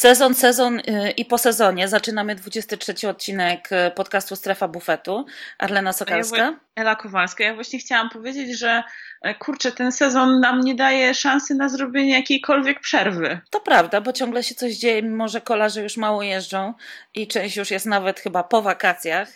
Sezon, sezon y, i po sezonie. Zaczynamy 23 odcinek y, podcastu Strefa Bufetu. Arlena Sokalska. Ela Kowalska. Ja właśnie chciałam powiedzieć, że E, kurczę, ten sezon nam nie daje szansy na zrobienie jakiejkolwiek przerwy. To prawda, bo ciągle się coś dzieje, mimo że kolarze już mało jeżdżą i część już jest nawet chyba po wakacjach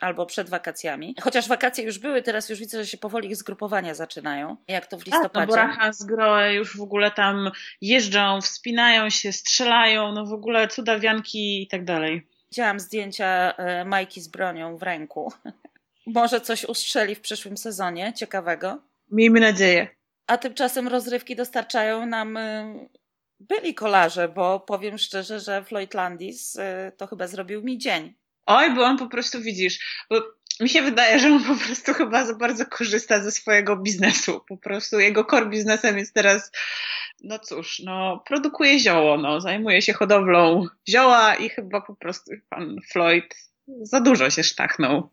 albo przed wakacjami. Chociaż wakacje już były, teraz już widzę, że się powoli ich zgrupowania zaczynają, jak to w listopadzie. Tak, no bo Racha z Groe już w ogóle tam jeżdżą, wspinają się, strzelają, no w ogóle cudawianki i tak dalej. Widziałam zdjęcia e, Majki z bronią w ręku. Może coś ustrzeli w przyszłym sezonie ciekawego. Miejmy nadzieję. A tymczasem rozrywki dostarczają nam y, byli kolarze, bo powiem szczerze, że Floyd Landis y, to chyba zrobił mi dzień. Oj, bo on po prostu widzisz, bo mi się wydaje, że on po prostu chyba za bardzo korzysta ze swojego biznesu. Po prostu jego core biznesem jest teraz, no cóż, no produkuje zioło, no zajmuje się hodowlą zioła i chyba po prostu pan Floyd za dużo się sztachnął.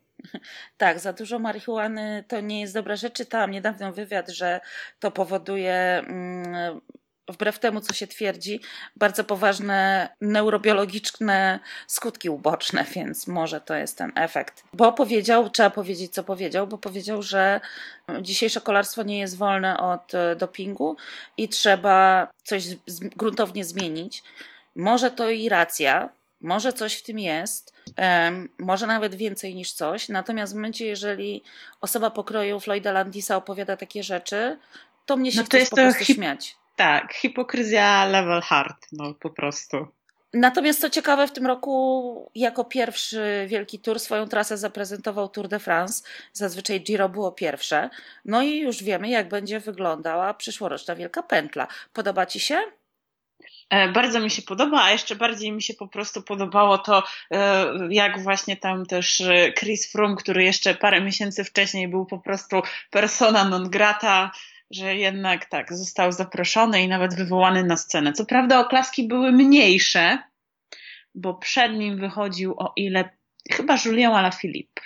Tak, za dużo marihuany to nie jest dobra rzecz. Czytałam niedawno wywiad, że to powoduje, mm, wbrew temu, co się twierdzi, bardzo poważne neurobiologiczne skutki uboczne, więc może to jest ten efekt. Bo powiedział, trzeba powiedzieć, co powiedział, bo powiedział, że dzisiejsze kolarstwo nie jest wolne od e, dopingu i trzeba coś gruntownie zmienić. Może to i racja, może coś w tym jest, może nawet więcej niż coś. Natomiast w momencie, jeżeli osoba pokroju Floyda Landisa opowiada takie rzeczy, to mnie się no to jest po prostu hip- śmiać. Tak, hipokryzja level hard, no po prostu. Natomiast co ciekawe, w tym roku jako pierwszy wielki tour swoją trasę zaprezentował Tour de France. Zazwyczaj Giro było pierwsze. No i już wiemy, jak będzie wyglądała przyszłoroczna wielka pętla. Podoba Ci się? E, bardzo mi się podoba, a jeszcze bardziej mi się po prostu podobało to, e, jak właśnie tam też e, Chris Froome, który jeszcze parę miesięcy wcześniej był po prostu persona non grata, że jednak tak, został zaproszony i nawet wywołany na scenę. Co prawda oklaski były mniejsze, bo przed nim wychodził o ile, chyba Julien Alaphilippe,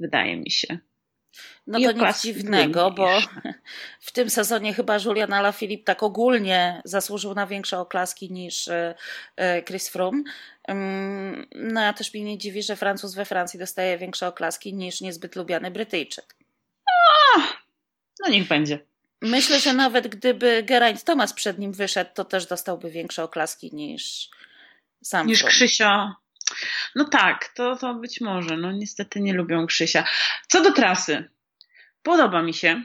wydaje mi się. No to nic dziwnego, bo w tym sezonie chyba Julian Alaphilippe tak ogólnie zasłużył na większe oklaski niż e, e, Chris Froome. Mm, no ja też mnie nie dziwi, że Francuz we Francji dostaje większe oklaski niż niezbyt lubiany Brytyjczyk. A, no niech będzie. Myślę, że nawet gdyby Geraint Thomas przed nim wyszedł, to też dostałby większe oklaski niż sam. Niż Krzysia. No tak, to, to być może. No niestety nie lubią Krzysia. Co do trasy. Podoba mi się.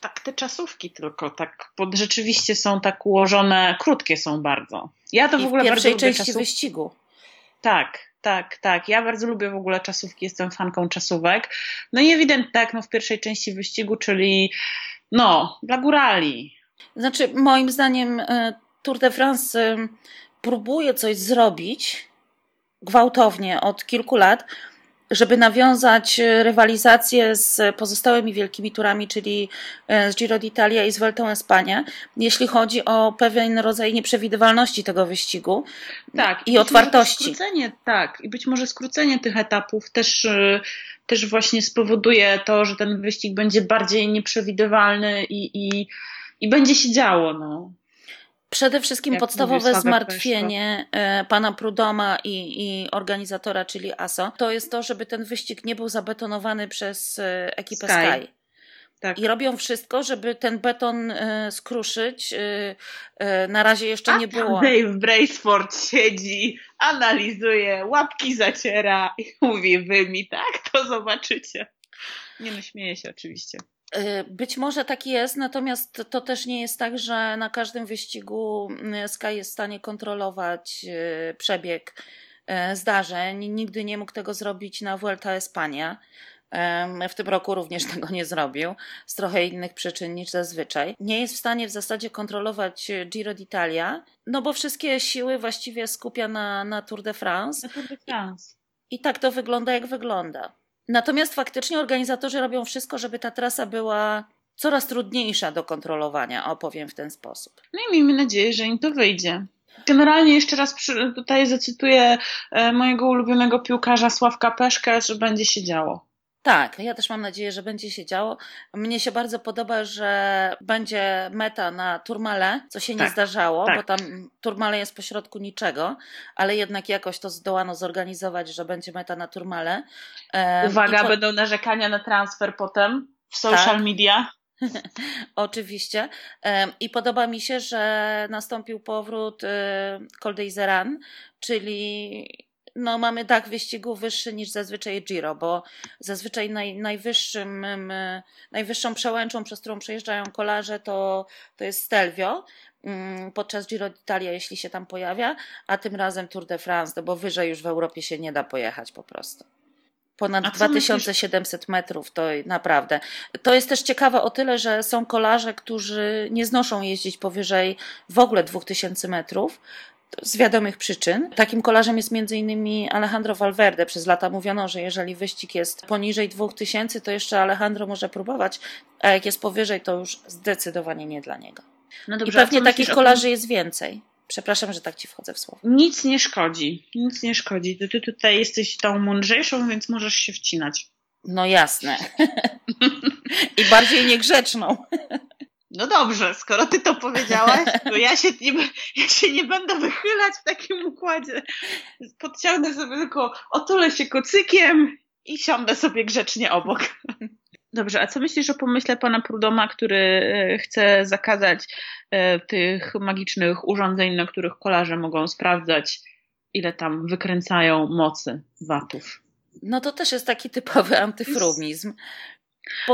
Tak, te czasówki tylko, tak, bo rzeczywiście są tak ułożone, krótkie są bardzo. Ja to w, w ogóle bardzo lubię części czasów... wyścigu. Tak, tak, tak. Ja bardzo lubię w ogóle czasówki, jestem fanką czasówek. No i ewidentnie tak, no w pierwszej części wyścigu, czyli no, dla górali. Znaczy, moim zdaniem e, Tour de France e, próbuje coś zrobić gwałtownie od kilku lat, żeby nawiązać e, rywalizację z pozostałymi wielkimi turami, czyli e, z Giro d'Italia i z Vuelta Espania, jeśli chodzi o pewien rodzaj nieprzewidywalności tego wyścigu tak, i otwartości. Skrócenie, tak, i być może skrócenie tych etapów też, e, też właśnie spowoduje to, że ten wyścig będzie bardziej nieprzewidywalny i, i, i będzie się działo. No. Przede wszystkim Jak podstawowe zmartwienie e, pana Prudoma i, i, organizatora, czyli ASO, to jest to, żeby ten wyścig nie był zabetonowany przez e, ekipę Sky. Sky. Tak. I robią wszystko, żeby ten beton y, skruszyć. Y, y, na razie jeszcze A nie było. Dave Braceford siedzi, analizuje, łapki zaciera i mówi: Wy mi tak, to zobaczycie. Nie no, śmieję się oczywiście. Y, być może tak jest, natomiast to też nie jest tak, że na każdym wyścigu y, Sky jest w stanie kontrolować y, przebieg zdarzeń. Nigdy nie mógł tego zrobić na Vuelta Espania. W tym roku również tego nie zrobił, z trochę innych przyczyn niż zazwyczaj. Nie jest w stanie w zasadzie kontrolować Giro d'Italia, no bo wszystkie siły właściwie skupia na, na Tour de France. Na Tour de France. I, I tak to wygląda, jak wygląda. Natomiast faktycznie organizatorzy robią wszystko, żeby ta trasa była coraz trudniejsza do kontrolowania, opowiem w ten sposób. No i miejmy nadzieję, że im to wyjdzie. Generalnie jeszcze raz tutaj zacytuję e, mojego ulubionego piłkarza Sławka Peszka, że będzie się działo. Tak, ja też mam nadzieję, że będzie się działo. Mnie się bardzo podoba, że będzie meta na Turmale, co się tak, nie zdarzało, tak. bo tam Turmale jest pośrodku niczego, ale jednak jakoś to zdołano zorganizować, że będzie meta na Turmale. Uwaga, to... będą narzekania na transfer potem w social tak. media. Oczywiście. I podoba mi się, że nastąpił powrót y, Col Run, czyli no, mamy tak wyścigu wyższy niż zazwyczaj Giro, bo zazwyczaj naj, najwyższym, najwyższą przełęczą, przez którą przejeżdżają kolarze, to, to jest Stelvio mm, podczas Giro d'Italia, jeśli się tam pojawia, a tym razem Tour de France, no bo wyżej już w Europie się nie da pojechać po prostu. Ponad 2700 metrów, to naprawdę. To jest też ciekawe o tyle, że są kolarze, którzy nie znoszą jeździć powyżej w ogóle 2000 metrów, z wiadomych przyczyn. Takim kolarzem jest m.in. Alejandro Valverde. Przez lata mówiono, że jeżeli wyścig jest poniżej 2000, to jeszcze Alejandro może próbować, a jak jest powyżej, to już zdecydowanie nie dla niego. No dobrze, I pewnie takich kolarzy jest więcej. Przepraszam, że tak ci wchodzę w słowo. Nic nie szkodzi. Nic nie szkodzi. Ty, ty tutaj jesteś tą mądrzejszą, więc możesz się wcinać. No jasne. I bardziej niegrzeczną. No dobrze, skoro ty to powiedziałaś, to ja się nie, ja się nie będę wychylać w takim układzie. Podciągnę sobie tylko, otulę się kocykiem i siądę sobie grzecznie obok. Dobrze, a co myślisz o pomyśle pana Prudoma, który e, chce zakazać e, tych magicznych urządzeń, na których kolarze mogą sprawdzać, ile tam wykręcają mocy watów? No to też jest taki typowy antyfrumizm.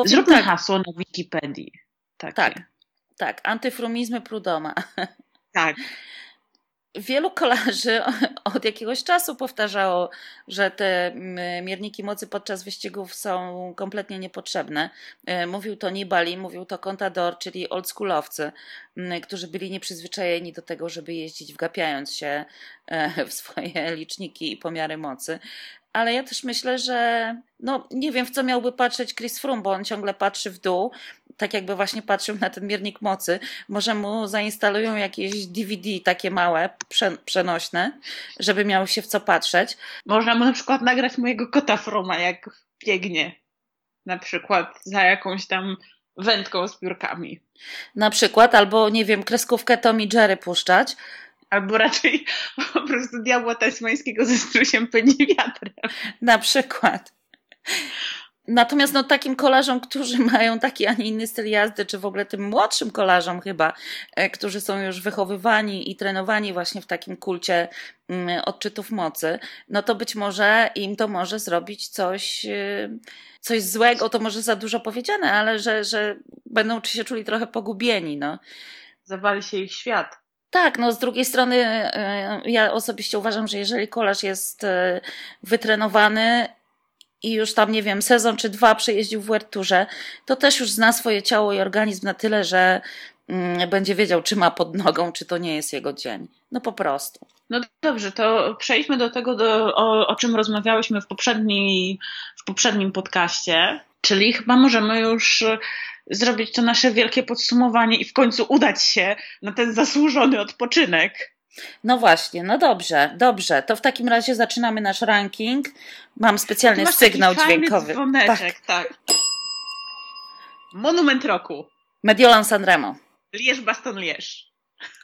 Zróbmy tak. hasło na Wikipedii. Takie. Tak, tak, antyfrumizmy Prudoma. Tak. Wielu kolarzy od jakiegoś czasu powtarzało, że te mierniki mocy podczas wyścigów są kompletnie niepotrzebne. E, mówił to Nibali, mówił to Contador, czyli oldschoolowcy, którzy byli nieprzyzwyczajeni do tego, żeby jeździć wgapiając się e, w swoje liczniki i pomiary mocy ale ja też myślę, że no nie wiem w co miałby patrzeć Chris Froome, bo on ciągle patrzy w dół, tak jakby właśnie patrzył na ten miernik mocy. Może mu zainstalują jakieś DVD takie małe, przenośne, żeby miał się w co patrzeć. Można mu na przykład nagrać mojego kota Froma, jak biegnie. Na przykład za jakąś tam wędką z piórkami. Na przykład, albo nie wiem, kreskówkę Tommy Jerry puszczać, albo raczej po prostu diabła tasmańskiego ze strusiem pędzi wiatrem. Na przykład. Natomiast no, takim kolarzom, którzy mają taki, a nie inny styl jazdy, czy w ogóle tym młodszym kolarzom chyba, e, którzy są już wychowywani i trenowani właśnie w takim kulcie mm, odczytów mocy, no to być może im to może zrobić coś, e, coś złego, to może za dużo powiedziane, ale że, że będą się czuli trochę pogubieni. No. Zawali się ich świat. Tak, no z drugiej strony e, ja osobiście uważam, że jeżeli kolarz jest e, wytrenowany i już tam, nie wiem, sezon czy dwa przejeździł w Werturze, to też już zna swoje ciało i organizm na tyle, że mm, będzie wiedział, czy ma pod nogą, czy to nie jest jego dzień. No po prostu. No dobrze, to przejdźmy do tego, do, o, o czym rozmawiałyśmy w, poprzedni, w poprzednim podcaście, czyli chyba możemy już zrobić to nasze wielkie podsumowanie i w końcu udać się na ten zasłużony odpoczynek. No właśnie, no dobrze, dobrze. To w takim razie zaczynamy nasz ranking. Mam specjalny sygnał dźwiękowy. Dzwoneczek, tak. tak. Monument roku. Mediolan Sanremo. Lierz Baston Lierz.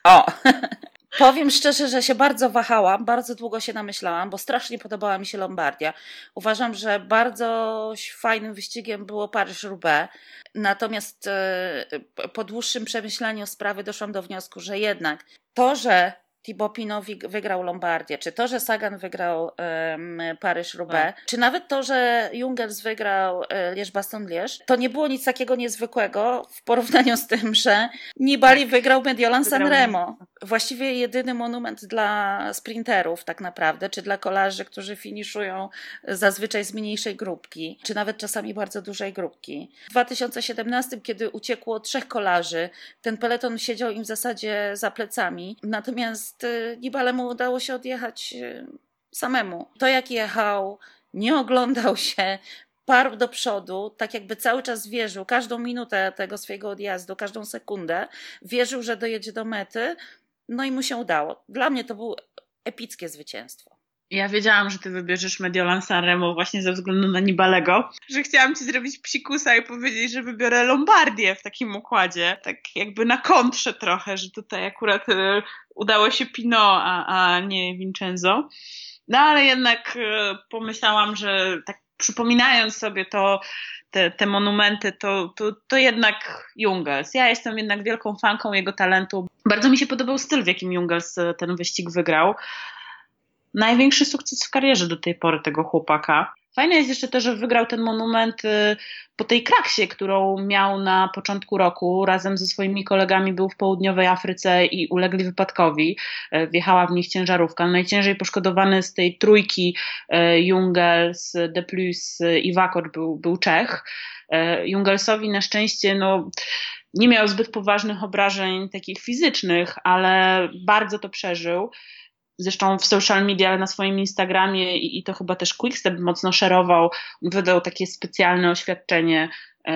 O, Powiem szczerze, że się bardzo wahałam, bardzo długo się namyślałam, bo strasznie podobała mi się Lombardia. Uważam, że bardzo fajnym wyścigiem było Paryż-Roubaix. Natomiast e, po dłuższym przemyśleniu sprawy doszłam do wniosku, że jednak to, że Thibaut Pinot wygrał Lombardię, czy to, że Sagan wygrał um, Paryż-Roubaix, tak. czy nawet to, że Jungels wygrał um, Lierz-Baston-Lierz, to nie było nic takiego niezwykłego w porównaniu z tym, że Nibali tak. wygrał Mediolan San Remo. Właściwie jedyny monument dla sprinterów tak naprawdę, czy dla kolarzy, którzy finiszują zazwyczaj z mniejszej grupki, czy nawet czasami bardzo dużej grupki. W 2017, kiedy uciekło trzech kolarzy, ten peleton siedział im w zasadzie za plecami, natomiast Nibalemu udało się odjechać y, samemu. To jak jechał, nie oglądał się, parł do przodu, tak jakby cały czas wierzył, każdą minutę tego swojego odjazdu, każdą sekundę, wierzył, że dojedzie do mety, no i mu się udało. Dla mnie to było epickie zwycięstwo. Ja wiedziałam, że ty wybierzesz Mediolan Sanremo właśnie ze względu na Nibalego, że chciałam ci zrobić psikusa i powiedzieć, że wybiorę Lombardię w takim układzie. Tak jakby na kontrze trochę, że tutaj akurat y, udało się Pino, a, a nie Vincenzo. No ale jednak y, pomyślałam, że tak przypominając sobie to, te, te monumenty, to, to, to jednak Jungels. Ja jestem jednak wielką fanką jego talentu. Bardzo mi się podobał styl, w jakim Jungels e, ten wyścig wygrał. Największy sukces w karierze do tej pory tego chłopaka. Fajne jest jeszcze to, że wygrał ten monument y, po tej kraksie, którą miał na początku roku. Razem ze swoimi kolegami był w południowej Afryce i ulegli wypadkowi. E, wjechała w nich ciężarówka. Najciężej poszkodowany z tej trójki e, Jungels, De Plus i Wakor był, był Czech. E, Jungelsowi na szczęście no, nie miał zbyt poważnych obrażeń takich fizycznych, ale bardzo to przeżył. Zresztą w social media, na swoim Instagramie i, i to chyba też Quickstep mocno szerował, wydał takie specjalne oświadczenie, e,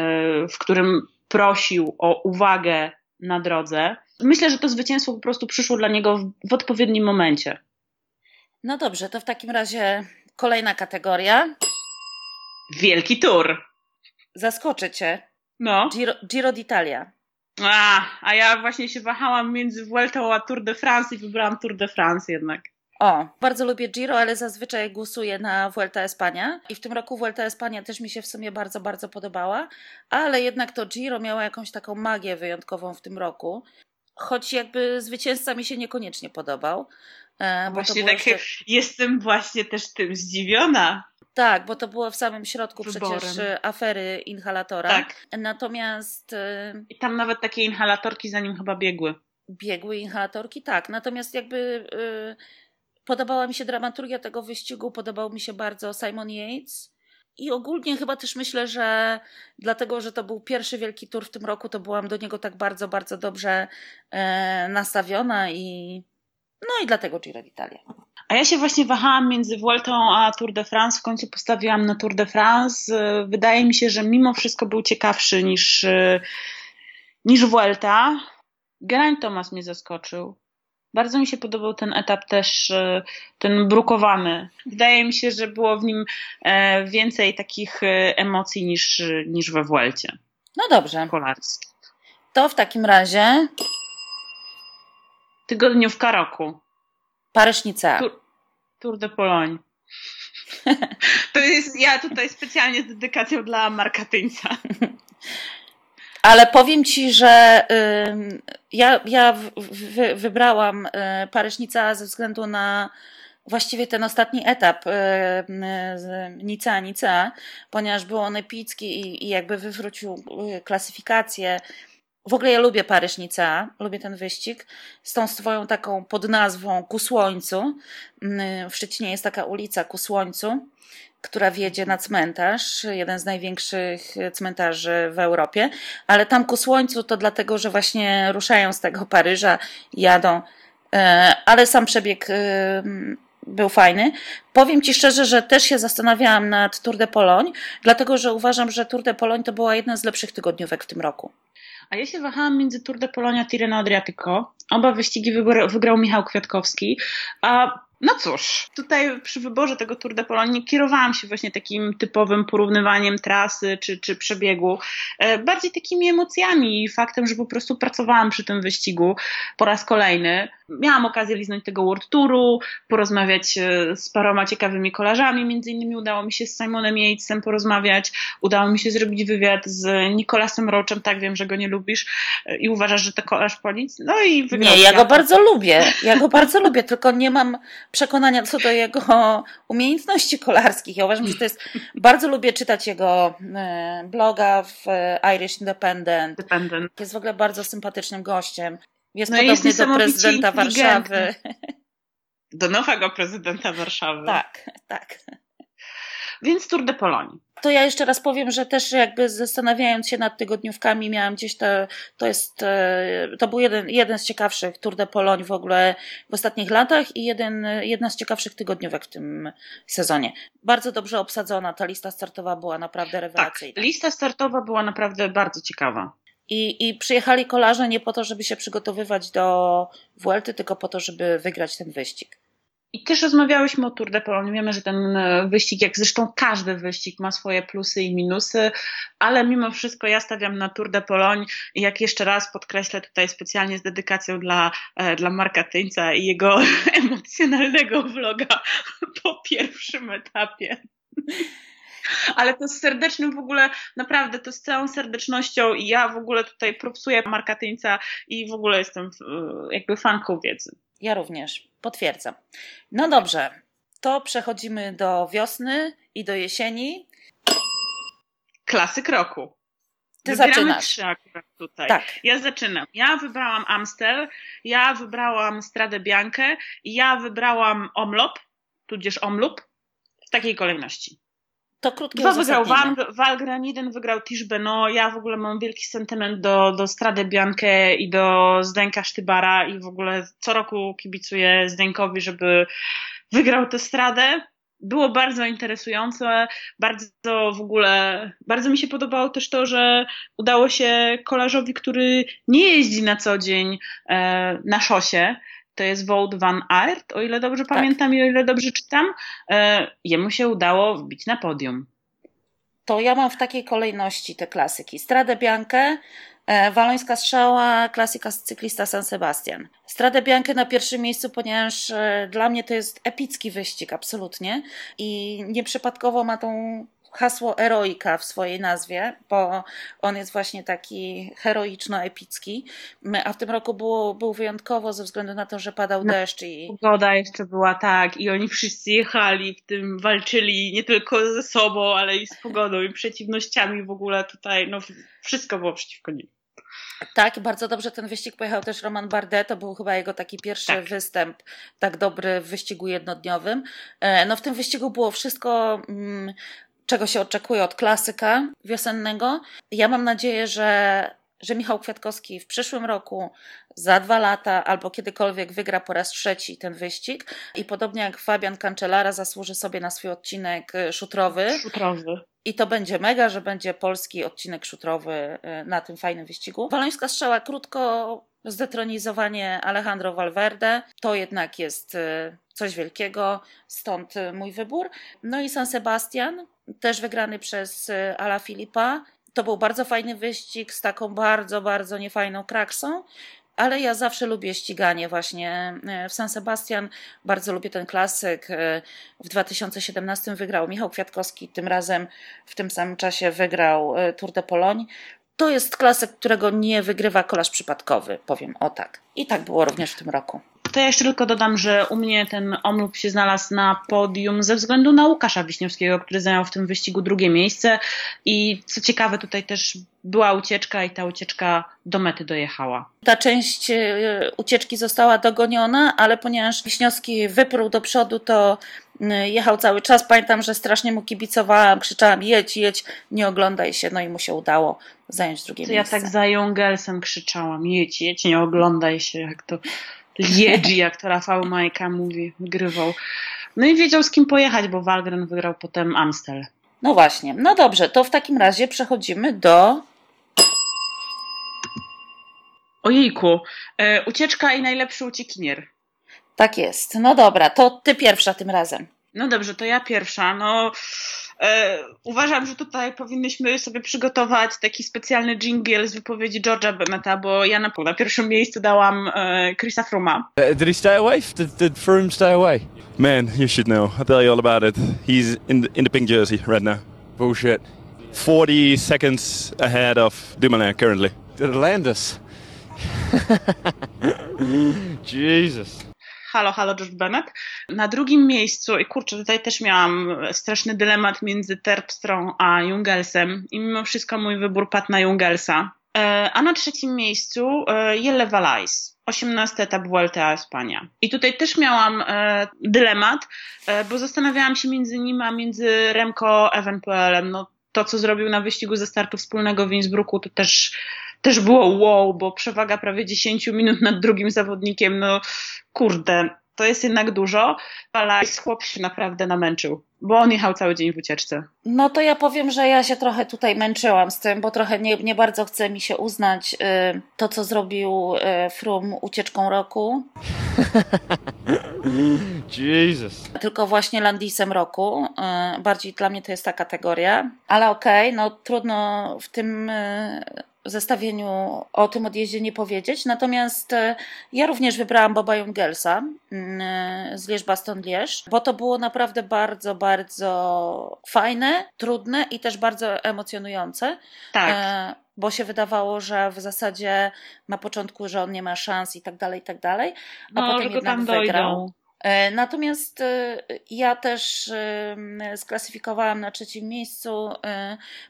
w którym prosił o uwagę na drodze. Myślę, że to zwycięstwo po prostu przyszło dla niego w, w odpowiednim momencie. No dobrze, to w takim razie kolejna kategoria. Wielki Tour. Zaskoczę cię. No. Giro, Giro d'Italia. A, a ja właśnie się wahałam między Vuelta a Tour de France i wybrałam Tour de France jednak. O, bardzo lubię Giro, ale zazwyczaj głosuję na Vuelta Espania i w tym roku Vuelta Espania też mi się w sumie bardzo, bardzo podobała, ale jednak to Giro miało jakąś taką magię wyjątkową w tym roku, choć jakby zwycięzca mi się niekoniecznie podobał. E, właśnie tak, jeszcze... jestem właśnie też tym zdziwiona. Tak, bo to było w samym środku Wyborem. przecież y, afery inhalatora. Tak. Natomiast. Y, I tam nawet takie inhalatorki za nim chyba biegły. Biegły inhalatorki, tak. Natomiast jakby yy, podobała mi się dramaturgia tego wyścigu, podobał mi się bardzo Simon Yates. I ogólnie chyba też myślę, że dlatego, że to był pierwszy wielki tur w tym roku, to byłam do niego tak bardzo, bardzo dobrze e, nastawiona i no i dlatego Giro d'Italia. A ja się właśnie wahałam między Vueltą a Tour de France. W końcu postawiłam na Tour de France. Wydaje mi się, że mimo wszystko był ciekawszy niż, niż Vuelta. Geraint Thomas mnie zaskoczył. Bardzo mi się podobał ten etap też, ten brukowany. Wydaje mi się, że było w nim e, więcej takich e, emocji niż, niż we Vuelcie. No dobrze. Kolarskich. To w takim razie tygodniówka roku. Paryżnica. Tour, Tour de Pologne. To jest ja tutaj specjalnie z dedykacją dla Marka Tyńca. Ale powiem ci, że y, ja, ja w, w, wybrałam y, Paryżnica ze względu na właściwie ten ostatni etap y, Nica Nica, ponieważ był on epicki i, i jakby wywrócił y, klasyfikację w ogóle ja lubię Paryżnica, lubię ten wyścig z tą swoją taką podnazwą Ku Słońcu. Mm, w Szczecinie jest taka ulica Ku Słońcu, która wiedzie na cmentarz, jeden z największych cmentarzy w Europie, ale tam ku słońcu to dlatego, że właśnie ruszają z tego Paryża, jadą, e, ale sam przebieg e, był fajny. Powiem Ci szczerze, że też się zastanawiałam nad Tour de Pologne, dlatego że uważam, że Tour de Pologne to była jedna z lepszych tygodniówek w tym roku. A ja się wahałam między Tour de Polonia Tirreno Adriatico. Oba wyścigi wygrał Michał Kwiatkowski. A no cóż, tutaj przy wyborze tego Tour de Pologne kierowałam się właśnie takim typowym porównywaniem trasy czy, czy przebiegu, e, bardziej takimi emocjami i faktem, że po prostu pracowałam przy tym wyścigu po raz kolejny. Miałam okazję liznąć tego World Touru, porozmawiać e, z paroma ciekawymi kolarzami, między innymi udało mi się z Simonem Yatesem porozmawiać, udało mi się zrobić wywiad z Nicolasem Roachem, tak wiem, że go nie lubisz e, i uważasz, że to kolarz polic, no i wygrał. Nie, ja go bardzo lubię, ja go bardzo lubię, tylko nie mam przekonania co do jego umiejętności kolarskich. Ja uważam, że to jest, bardzo lubię czytać jego e, bloga w Irish Independent. Independent. Jest w ogóle bardzo sympatycznym gościem. Jest no podobny jest do prezydenta Warszawy. Do nowego prezydenta Warszawy. Tak, tak. Więc Tour de Pologne. To ja jeszcze raz powiem, że też jakby zastanawiając się nad tygodniówkami, miałam gdzieś to, to jest, e, to był jeden, jeden z ciekawszych Tour de Pologne w ogóle w ostatnich latach i jeden, jedna z ciekawszych tygodniówek w tym sezonie. Bardzo dobrze obsadzona, ta lista startowa była naprawdę rewelacyjna. Tak, lista startowa była naprawdę bardzo ciekawa. I, I przyjechali kolarze nie po to, żeby się przygotowywać do Vuelty, tylko po to, żeby wygrać ten wyścig. I też rozmawiałyśmy o Tour de Pologne. Wiemy, że ten e, wyścig, jak zresztą każdy wyścig, ma swoje plusy i minusy, ale mimo wszystko ja stawiam na Tour de Pologne i jak jeszcze raz podkreślę tutaj specjalnie z dedykacją dla, e, dla Marka Tyńca i jego emocjonalnego vloga po pierwszym etapie. Ale to z serdecznym w ogóle, naprawdę, to z całą serdecznością i ja w ogóle tutaj propsuję Marka Tyńca i w ogóle jestem jakby fanką wiedzy. Ja również, potwierdzam. No dobrze, to przechodzimy do wiosny i do jesieni. Klasyk roku. Ty Wybieramy zaczynasz. trzy akurat tutaj. Tak. Ja zaczynam. Ja wybrałam Amstel, ja wybrałam Stradę Biankę i ja wybrałam Omlop, tudzież Omlup, w takiej kolejności. To krótkie Dwa wygrał. Van, Valgren, jeden wygrał Tish Beno. Ja w ogóle mam wielki sentyment do, do Strady Biankę i do Zdenka Sztybara i w ogóle co roku kibicuję Zdenkowi, żeby wygrał tę Stradę. Było bardzo interesujące, bardzo w ogóle, bardzo mi się podobało też to, że udało się kolarzowi, który nie jeździ na co dzień e, na szosie, to jest Wout van Aert, o ile dobrze pamiętam i o ile dobrze czytam, e, jemu się udało wbić na podium. To ja mam w takiej kolejności te klasyki. Stradę Biankę, e, Walońska Strzała, klasyka z cyklista San Sebastian. Stradę Biankę na pierwszym miejscu, ponieważ e, dla mnie to jest epicki wyścig, absolutnie. I nieprzypadkowo ma tą hasło eroika w swojej nazwie, bo on jest właśnie taki heroiczno-epicki. A w tym roku było, był wyjątkowo ze względu na to, że padał No. deszcz i Pogoda jeszcze była tak i oni wszyscy jechali w tym, walczyli nie tylko ze sobą, ale i z pogodą i przeciwnościami w ogóle tutaj, no wszystko było przeciwko nim. Tak, bardzo dobrze ten wyścig pojechał też Roman Bardet. To był chyba jego taki pierwszy Tak. występ tak dobry w wyścigu jednodniowym. E, No w tym wyścigu było wszystko, mm, czego się oczekuje od klasyka wiosennego. Ja mam nadzieję, że, że Michał Kwiatkowski w przyszłym roku, za dwa lata albo kiedykolwiek wygra po raz trzeci ten wyścig i podobnie jak Fabian Cancellara zasłuży sobie na swój odcinek e, szutrowy. Szutrowy. I to będzie mega, że będzie polski odcinek szutrowy e, na tym fajnym wyścigu. Walońska strzała krótko, zdetronizowanie Alejandro Valverde. To jednak jest e, coś wielkiego, stąd mój wybór. No i San Sebastian, też wygrany przez e, Ala Filipa. To był bardzo fajny wyścig z taką bardzo, bardzo niefajną kraksą. Ale ja zawsze lubię ściganie właśnie e, w San Sebastian. Bardzo lubię ten klasyk. E, W 2017 wygrał Michał Kwiatkowski, tym razem w tym samym czasie wygrał Tour de Pologne. To jest klasyk, którego nie wygrywa kolarz przypadkowy, powiem o tak. I tak było również w tym roku. To ja jeszcze tylko dodam, że u mnie ten omlub się znalazł na podium ze względu na Łukasza Wiśniewskiego, który zajął w tym wyścigu drugie miejsce i co ciekawe tutaj też była ucieczka i ta ucieczka do mety dojechała. Ta część e, ucieczki została dogoniona, ale ponieważ Wiśniowski wyprół do przodu, to jechał cały czas. Pamiętam, że strasznie mu kibicowałam, krzyczałam jedź, jedź, nie oglądaj się. No i mu się udało zająć drugie To ja miejsce. tak za Jungelsem krzyczałam, jedź, jedź, nie oglądaj się, jak to Liedzi, jak to Rafał Majka mówi, wygrywał. No i wiedział z kim pojechać, bo Walgren wygrał potem Amstel. No właśnie. No dobrze, to w takim razie przechodzimy do Ojejku, e, ucieczka i najlepszy uciekinier. Tak jest. No dobra, to ty pierwsza tym razem. No dobrze, to ja pierwsza. No, uważam, że tutaj powinnyśmy sobie przygotować taki specjalny jingle z wypowiedzi George'a Bennetta, bo ja na, na pierwszym miejscu dałam e, Chrisa Fruma. Uh, did he stay away? Did, did Froome stay away? Man, you should know. I'll tell you all about it. He's in the, in the pink jersey right now. Bullshit. 40 seconds ahead of Dumoulin currently. Did it land us? Jesus. Halo, halo, George Bennett. Na drugim miejscu, i kurczę, tutaj też miałam straszny dylemat między Terpstrą a Jungelsem i mimo wszystko mój wybór padł na Jungelsa. E, A na trzecim miejscu Jelle Valais. 18 etap Vuelta Espania. I tutaj też miałam e, dylemat, e, bo zastanawiałam się między nim a między Remco Evenpoelem. No, to, co zrobił na wyścigu ze startu wspólnego w Innsbrucku, to też, też było wow, bo przewaga prawie 10 minut nad drugim zawodnikiem, no kurde, to jest jednak dużo, ale chłop się naprawdę namęczył, bo on jechał cały dzień w ucieczce. No to ja powiem, że ja się trochę tutaj męczyłam z tym, bo trochę nie, nie bardzo chce mi się uznać y, to, co zrobił y, Frum ucieczką roku. Jesus. Tylko właśnie Landisem roku. Y, bardziej dla mnie to jest ta kategoria. Ale okej, okay, no trudno w tym y, zestawieniu o tym odjeździe nie powiedzieć. Natomiast y, ja również wybrałam Boba Jungelsa z Lierz-Baston-Lierz, bo to było naprawdę bardzo, bardzo fajne, trudne i też bardzo emocjonujące. Tak bo się wydawało, że w zasadzie na początku, że on nie ma szans i tak dalej, i tak dalej, a no, potem jednak wygrał. Dojdą. E, natomiast e, ja też e, sklasyfikowałam na trzecim miejscu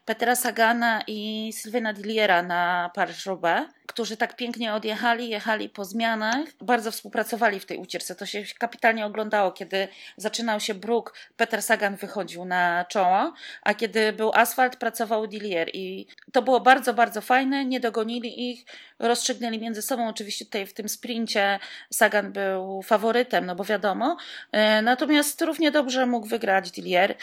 Petra Sagana i Sylwiana Dilliera na Paryż-Roubaix, którzy tak pięknie odjechali, jechali po zmianach, bardzo współpracowali w tej ucieczce. To się kapitalnie oglądało, kiedy zaczynał się bruk, Peter Sagan wychodził na czoło, a kiedy był asfalt, pracował Dillier i to było bardzo, bardzo fajne, nie dogonili ich, rozstrzygnęli między sobą. Oczywiście tutaj w tym sprincie Sagan był faworytem, no bo wiadomo. E, natomiast równie dobrze mógł wygrać Dillier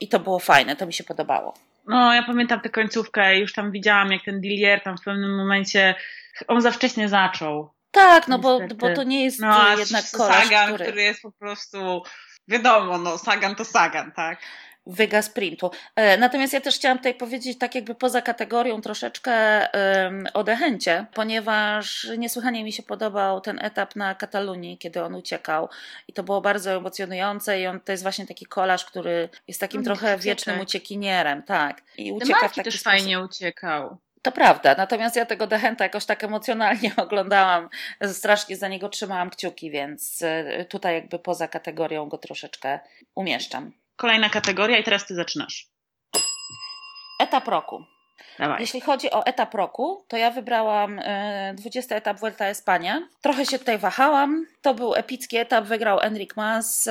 i to było fajne, to mi się podobało. No, ja pamiętam tę końcówkę, już tam widziałam, jak ten Dillier tam w pewnym momencie, on za wcześnie zaczął. Tak, no bo, bo to nie jest no, jednak koleś, Sagan, który... który jest po prostu, wiadomo, no Sagan to Sagan, tak? Wyga sprintu. E, natomiast ja też chciałam tutaj powiedzieć, tak jakby poza kategorią troszeczkę o Dechęcie, ponieważ niesłychanie mi się podobał ten etap na Katalunii, kiedy on uciekał i to było bardzo emocjonujące i on to jest właśnie taki kolarz, który jest takim no, trochę wiecznym uciekinierem, tak. I ucieka w taki też sposób. fajnie uciekał. To prawda, natomiast ja tego Dechenta jakoś tak emocjonalnie oglądałam, strasznie za niego trzymałam kciuki, więc e, tutaj jakby poza kategorią go troszeczkę umieszczam. Kolejna kategoria i teraz ty zaczynasz. Etap roku. Dawaj. Jeśli chodzi o etap roku, to ja wybrałam 20 e, etap Vuelta Espania. Trochę się tutaj wahałam. To był epicki etap, wygrał Enric Mas.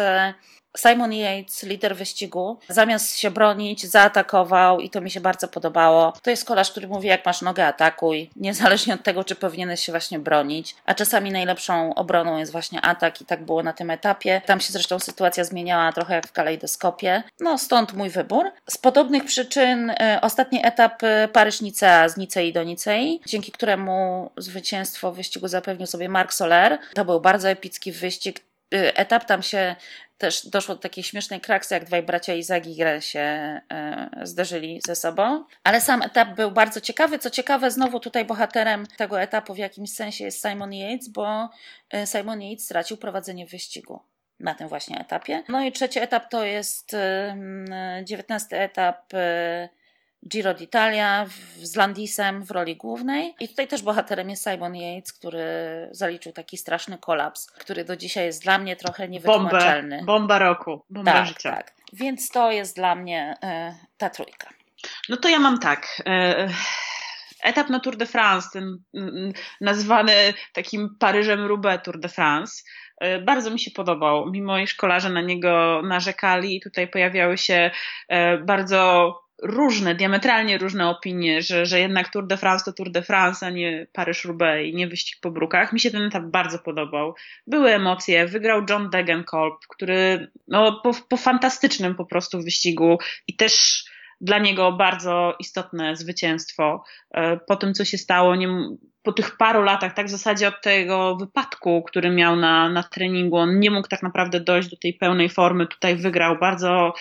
E, Simon Yates, lider wyścigu, zamiast się bronić, zaatakował i to mi się bardzo podobało. To jest kolarz, który mówi, jak masz nogę, atakuj, niezależnie od tego, czy powinieneś się właśnie bronić. A czasami najlepszą obroną jest właśnie atak i tak było na tym etapie. Tam się zresztą sytuacja zmieniała trochę jak w kalejdoskopie. No stąd mój wybór. Z podobnych przyczyn y, ostatni etap y, Paryż-Nicea z Nicei do Nicei, dzięki któremu zwycięstwo w wyścigu zapewnił sobie Marc Soler. To był bardzo epicki wyścig, y, etap tam się też doszło do takiej śmiesznej kraksy, jak dwaj bracia Izagi się e, zderzyli ze sobą. Ale sam etap był bardzo ciekawy. Co ciekawe, znowu tutaj bohaterem tego etapu w jakimś sensie jest Simon Yates, bo e, Simon Yates stracił prowadzenie wyścigu na tym właśnie etapie. No i trzeci etap to jest dziewiętnasty etap e, Giro d'Italia z Landisem w roli głównej. I tutaj też bohaterem jest Simon Yates, który zaliczył taki straszny kolaps, który do dzisiaj jest dla mnie trochę niewytłumaczalny. Bomba, bomba roku, bomba tak, życia. Tak. Więc to jest dla mnie e, ta trójka. No to ja mam tak. E, etap na Tour de France, ten nazwany takim Paryżem Roubaix Tour de France, e, bardzo mi się podobał. Mimo iż kolarze na niego narzekali, tutaj pojawiały się bardzo różne, diametralnie różne opinie, że, że jednak Tour de France to Tour de France, a nie Paryż-Roubaix i nie wyścig po brukach. Mi się ten etap bardzo podobał. Były emocje, wygrał John Degenkolb, który no, po, po fantastycznym po prostu wyścigu i też dla niego bardzo istotne zwycięstwo. E, po tym, co się stało, nie, po tych paru latach, tak w zasadzie od tego wypadku, który miał na, na treningu, on nie mógł tak naprawdę dojść do tej pełnej formy. Tutaj wygrał bardzo,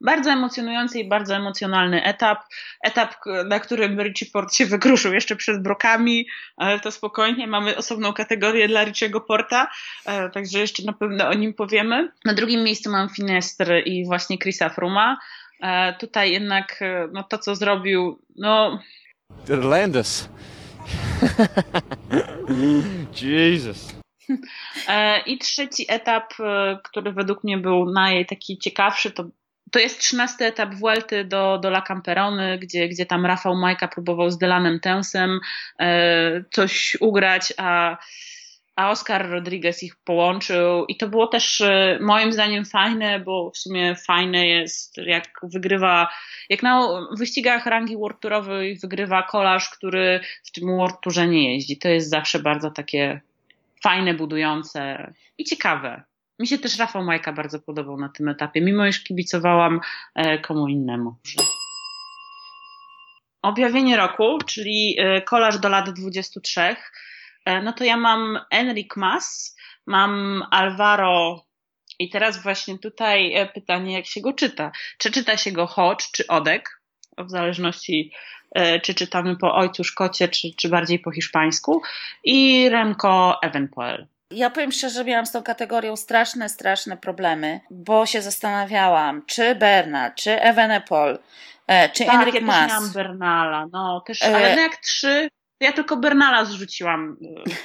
bardzo emocjonujący i bardzo emocjonalny etap. Etap, na którym Richie Port się wykruszył jeszcze przed brokami, ale to spokojnie, mamy osobną kategorię dla Richiego Porta, e, także jeszcze na pewno o nim powiemy. Na drugim miejscu mam Finestr i właśnie Chrisa Fruma. E, tutaj jednak e, no, to, co zrobił, no... Irlandus. Jesus. E, I trzeci etap, który według mnie był naj taki ciekawszy, to, to jest trzynasty etap Vuelty do, do La Camperony, gdzie, gdzie tam Rafał Majka próbował z Delanem Tensem coś ugrać, a a Oscar Rodriguez ich połączył i to było też e, moim zdaniem fajne, bo w sumie fajne jest jak wygrywa, jak na wyścigach rangi World Tourowej wygrywa kolarz, który w tym World nie jeździ. To jest zawsze bardzo takie fajne, budujące i ciekawe. Mi się też Rafał Majka bardzo podobał na tym etapie, mimo iż kibicowałam e, komu innemu. Objawienie roku, czyli e, kolaż do lat 23, e, no to ja mam Enric Mas, mam Alvaro i teraz właśnie tutaj pytanie, jak się go czyta. Czy czyta się go Hodge czy Odek? W zależności, czy czytamy po ojcu Szkocie, czy, czy bardziej po hiszpańsku. I Remco Evenpoel. Ja powiem szczerze, że miałam z tą kategorią straszne, straszne problemy, bo się zastanawiałam, czy Bernal, czy Evenepoel, e, czy tak, Enric ja Mas. miałam Bernala, no też, ale no jak trzy, ja tylko Bernala zrzuciłam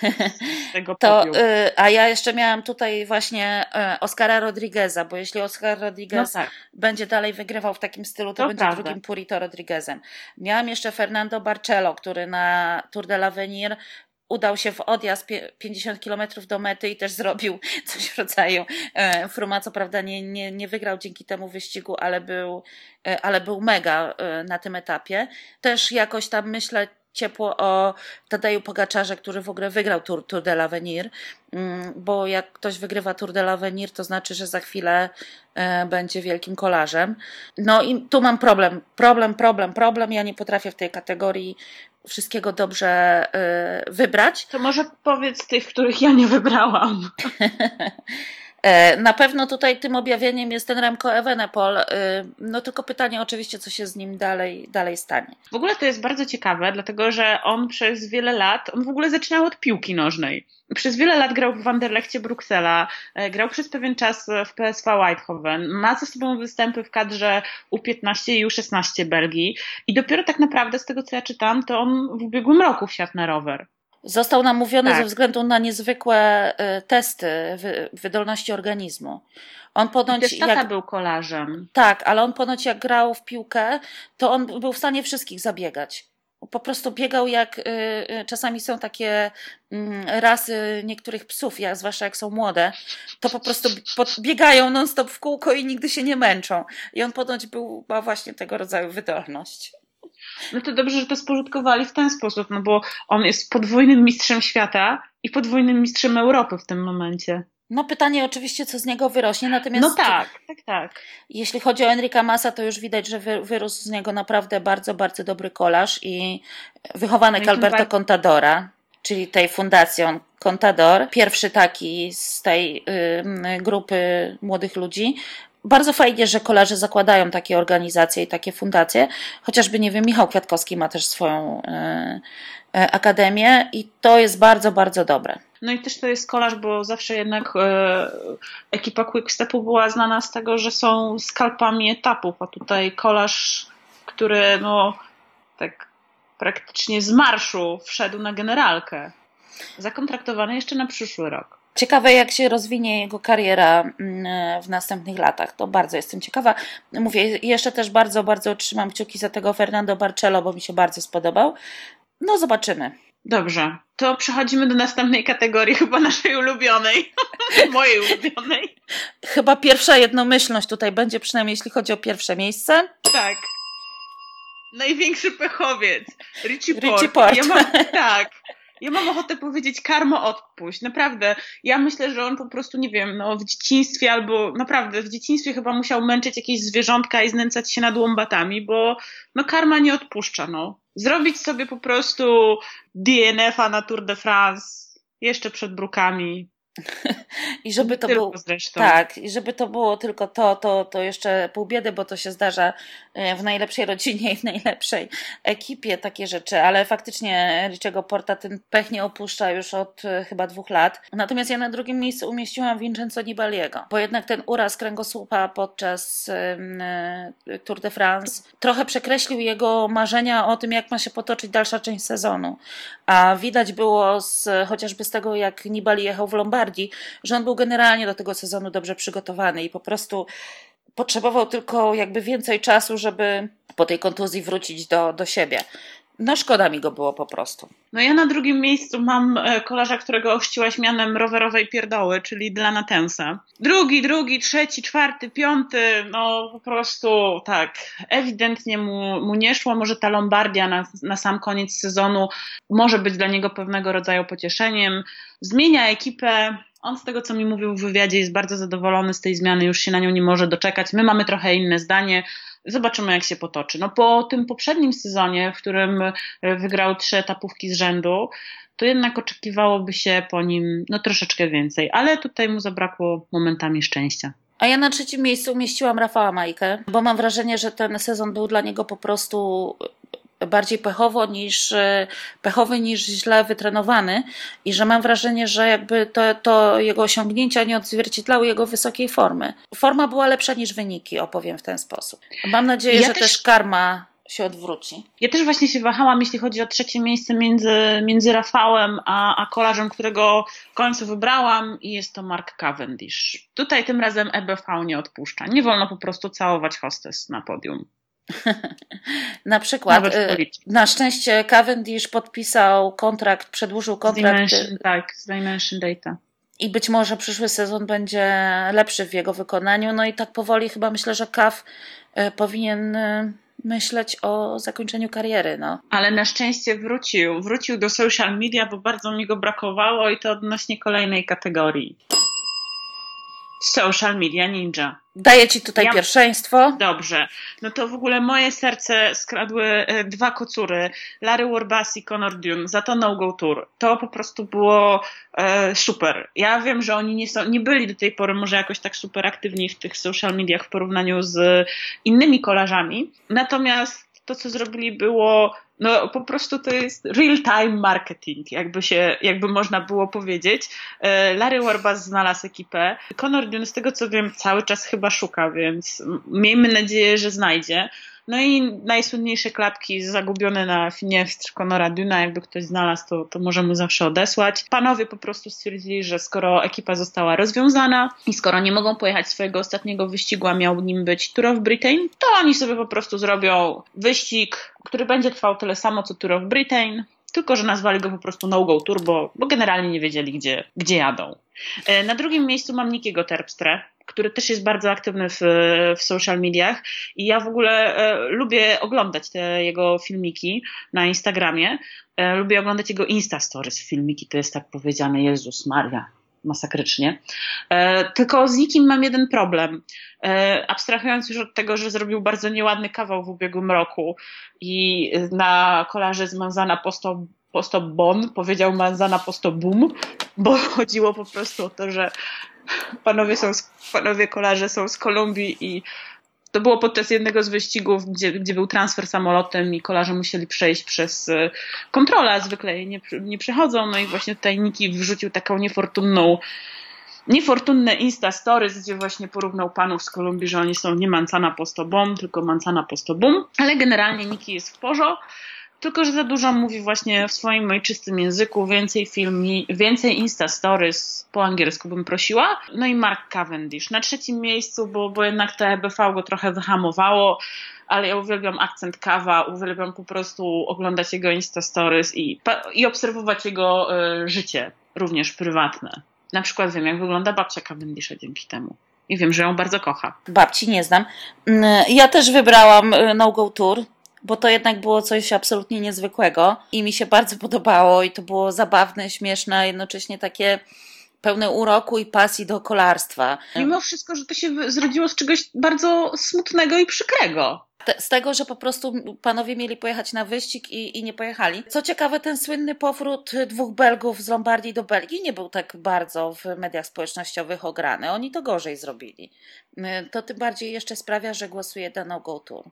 e, z tego to, y, A ja jeszcze miałam tutaj właśnie y, Oscara Rodrigueza, bo jeśli Oscar Rodriguez no tak. będzie dalej wygrywał w takim stylu, to, to będzie prawda. drugim Purito Rodriguezem. Miałam jeszcze Fernando Barcello, który na Tour de l'Avenir udał się w odjazd 50 km do mety i też zrobił coś w rodzaju e, Fruma. Co prawda nie, nie, nie wygrał dzięki temu wyścigu, ale był, e, ale był mega e, na tym etapie. Też jakoś tam myślę ciepło o Tadeju Pogaczarze, który w ogóle wygrał Tour, Tour de l'Avenir, mm, bo jak ktoś wygrywa Tour de l'Avenir, to znaczy, że za chwilę będzie wielkim kolarzem. No i tu mam problem, problem, problem, problem. Ja nie potrafię w tej kategorii wszystkiego dobrze y, wybrać. To może powiedz tych, których ja nie wybrałam. E, na pewno tutaj tym objawieniem jest ten Remco Evenepoel. Y, no tylko pytanie oczywiście, co się z nim dalej, dalej stanie. W ogóle to jest bardzo ciekawe, dlatego że on przez wiele lat, on w ogóle zaczynał od piłki nożnej. Przez wiele lat grał w Wanderlechcie Bruksela, e, grał przez pewien czas w PSV Eindhoven, ma ze sobą występy w kadrze U15 i U16 Belgii i dopiero tak naprawdę z tego co ja czytam, to on w ubiegłym roku wsiadł na rower. Został namówiony tak. ze względu na niezwykłe testy wydolności organizmu. On ponoć, I też tata jak, był kolarzem. Tak, ale on ponoć jak grał w piłkę, to on był w stanie wszystkich zabiegać. Po prostu biegał jak, czasami są takie rasy niektórych psów, jak, zwłaszcza jak są młode, to po prostu biegają non-stop w kółko i nigdy się nie męczą. I on ponoć był, ma właśnie tego rodzaju wydolność. No to dobrze, że to spożytkowali w ten sposób, no bo on jest podwójnym mistrzem świata i podwójnym mistrzem Europy w tym momencie. No pytanie oczywiście, co z niego wyrośnie, natomiast... No tak, tak, tak. Jeśli chodzi o Enrika Massa, to już widać, że wyrósł z niego naprawdę bardzo, bardzo dobry kolarz i wychowanek Alberto Contadora, czyli tej fundacji Contador, pierwszy taki z tej y, grupy młodych ludzi, bardzo fajnie, że kolarze zakładają takie organizacje i takie fundacje. Chociażby, nie wiem, Michał Kwiatkowski ma też swoją e, e, akademię i to jest bardzo, bardzo dobre. No i też to jest kolarz, bo zawsze jednak e, ekipa Quickstepu była znana z tego, że są skalpami etapów, a tutaj kolarz, który no tak praktycznie z marszu wszedł na generalkę. Zakontraktowany jeszcze na przyszły rok. Ciekawe, jak się rozwinie jego kariera mm, w następnych latach. To bardzo jestem ciekawa. Mówię, jeszcze też bardzo, bardzo trzymam kciuki za tego Fernando Barcello, bo mi się bardzo spodobał. No, zobaczymy. Dobrze, to przechodzimy do następnej kategorii, chyba naszej ulubionej, mojej ulubionej. Chyba pierwsza jednomyślność tutaj będzie, przynajmniej jeśli chodzi o pierwsze miejsce. Tak. Największy pechowiec. Richie Port. Richie Port. Ja mam, tak. Ja mam ochotę powiedzieć karmo odpuść. Naprawdę. Ja myślę, że on po prostu, nie wiem, no w dzieciństwie albo naprawdę w dzieciństwie chyba musiał męczyć jakieś zwierzątka i znęcać się nad łombatami, bo no karma nie odpuszcza, no. Zrobić sobie po prostu DNF-a na Tour de France jeszcze przed brukami, I żeby to było. Tak, i żeby to było tylko to, to, to jeszcze pół biedy, bo to się zdarza e, w najlepszej rodzinie i w najlepszej ekipie takie rzeczy, ale faktycznie Richiego Porta ten pech nie opuszcza już od e, chyba dwóch lat. Natomiast ja na drugim miejscu umieściłam Vincenzo Nibaliego, bo jednak ten uraz kręgosłupa podczas um, Tour de France trochę przekreślił jego marzenia o tym, jak ma się potoczyć dalsza część sezonu. A widać było z, chociażby z tego, jak Nibali jechał w Lombardii, że on był generalnie do tego sezonu dobrze przygotowany i po prostu potrzebował tylko jakby więcej czasu, żeby po tej kontuzji wrócić do, do siebie. No szkoda mi go było po prostu. No ja na drugim miejscu mam e, kolarza, którego ochrzciłaś mianem rowerowej pierdoły, czyli Dylana Tensa. Drugi, drugi, trzeci, czwarty, piąty, no po prostu tak, ewidentnie mu, mu nie szło. Może ta Lombardia na, na sam koniec sezonu może być dla niego pewnego rodzaju pocieszeniem. Zmienia ekipę, On z tego, co mi mówił w wywiadzie, jest bardzo zadowolony z tej zmiany, już się na nią nie może doczekać. My mamy trochę inne zdanie. Zobaczymy, jak się potoczy. No po tym poprzednim sezonie, w którym e, wygrał trzy etapówki z rzędu, to jednak oczekiwałoby się po nim no, troszeczkę więcej, ale tutaj mu zabrakło momentami szczęścia. A ja na trzecim miejscu umieściłam Rafała Majkę, bo mam wrażenie, że ten sezon był dla niego po prostu bardziej pechowo niż, pechowy niż źle wytrenowany i że mam wrażenie, że jakby to, to jego osiągnięcia nie odzwierciedlały jego wysokiej formy. Forma była lepsza niż wyniki, opowiem w ten sposób. Mam nadzieję, ja że też... też karma się odwróci. Ja też właśnie się wahałam, jeśli chodzi o trzecie miejsce między, między Rafałem a, a kolarzem, którego w końcu wybrałam i jest to Mark Cavendish. Tutaj tym razem EBV nie odpuszcza. Nie wolno po prostu całować hostes na podium. na przykład, y, na szczęście Cavendish podpisał kontrakt, przedłużył kontrakt. Z Dimension, tak, z Dimension Data. I być może przyszły sezon będzie lepszy w jego wykonaniu. No i tak powoli chyba myślę, że Cav y, powinien y, myśleć o zakończeniu kariery. No. Ale na szczęście wrócił. Wrócił do social media, bo bardzo mi go brakowało i to odnośnie kolejnej kategorii. Social Media Ninja. Daję ci tutaj ja... pierwszeństwo. Dobrze. No to w ogóle moje serce skradły e, dwa kocury. Larry Warbas i Conor Dune. Za to No Go Tour. To po prostu było e, super. Ja wiem, że oni nie, są, nie byli do tej pory może jakoś tak super aktywni w tych social mediach w porównaniu z innymi kolarzami. Natomiast to, co zrobili, było no po prostu to jest real-time marketing, jakby się, jakby można było powiedzieć. E, Larry Warbas znalazł ekipę. Conor Dune, z tego co wiem, cały czas chyba szuka, więc miejmy nadzieję, że znajdzie. No i najsłynniejsze klapki zagubione na Finiestrz Konora Duna, jakby ktoś znalazł, to, to możemy zawsze odesłać. Panowie po prostu stwierdzili, że skoro ekipa została rozwiązana i skoro nie mogą pojechać swojego ostatniego wyścigu, a miał nim być Tour of Britain, to oni sobie po prostu zrobią wyścig, który będzie trwał tyle samo co Tour of Britain, tylko że nazwali go po prostu No Go Tour, bo, bo generalnie nie wiedzieli, gdzie, gdzie jadą. E, na drugim miejscu mam Nikiego Terpstre, który też jest bardzo aktywny w, w social mediach i ja w ogóle e, lubię oglądać te jego filmiki na Instagramie. E, lubię oglądać jego Insta Stories filmiki, to jest tak powiedziane, Jezus Maria, masakrycznie. E, tylko z nikim mam jeden problem. E, abstrahując już od tego, że zrobił bardzo nieładny kawał w ubiegłym roku i na kolarze z Manzana posto, Bon powiedział Manzana posto Boom, bo chodziło po prostu o to, że panowie, są, panowie kolarze są z Kolumbii i to było podczas jednego z wyścigów, gdzie, gdzie był transfer samolotem i kolarze musieli przejść przez e, kontrolę, zwykle jej nie, nie przechodzą. No i właśnie tutaj Niki wrzucił taką niefortunną niefortunne Insta Stories, gdzie właśnie porównał panów z Kolumbii, że oni są nie Mancana Postobom, tylko Mancana Postobum, ale generalnie Niki jest w porządku tylko że za dużo mówi właśnie w swoim ojczystym języku, więcej filmi, więcej Insta Stories po angielsku bym prosiła. No i Mark Cavendish na trzecim miejscu, bo, bo jednak to EBV go trochę wyhamowało, ale ja uwielbiam akcent kawa, uwielbiam po prostu oglądać jego Insta Stories i, i obserwować jego y, życie, również prywatne. Na przykład wiem, jak wygląda babcia Cavendisha dzięki temu. I wiem, że ją bardzo kocha. Babci nie znam. Mm, ja też wybrałam y, No Go Tour bo to jednak było coś absolutnie niezwykłego i mi się bardzo podobało i to było zabawne, śmieszne, a jednocześnie takie pełne uroku i pasji do kolarstwa. Mimo wszystko, że to się zrodziło z czegoś bardzo smutnego i przykrego. Z tego, że po prostu panowie mieli pojechać na wyścig i, i, nie pojechali. Co ciekawe, ten słynny powrót dwóch Belgów z Lombardii do Belgii nie był tak bardzo w mediach społecznościowych ograny. Oni to gorzej zrobili. To tym bardziej jeszcze sprawia, że głosuje na No Go Tour.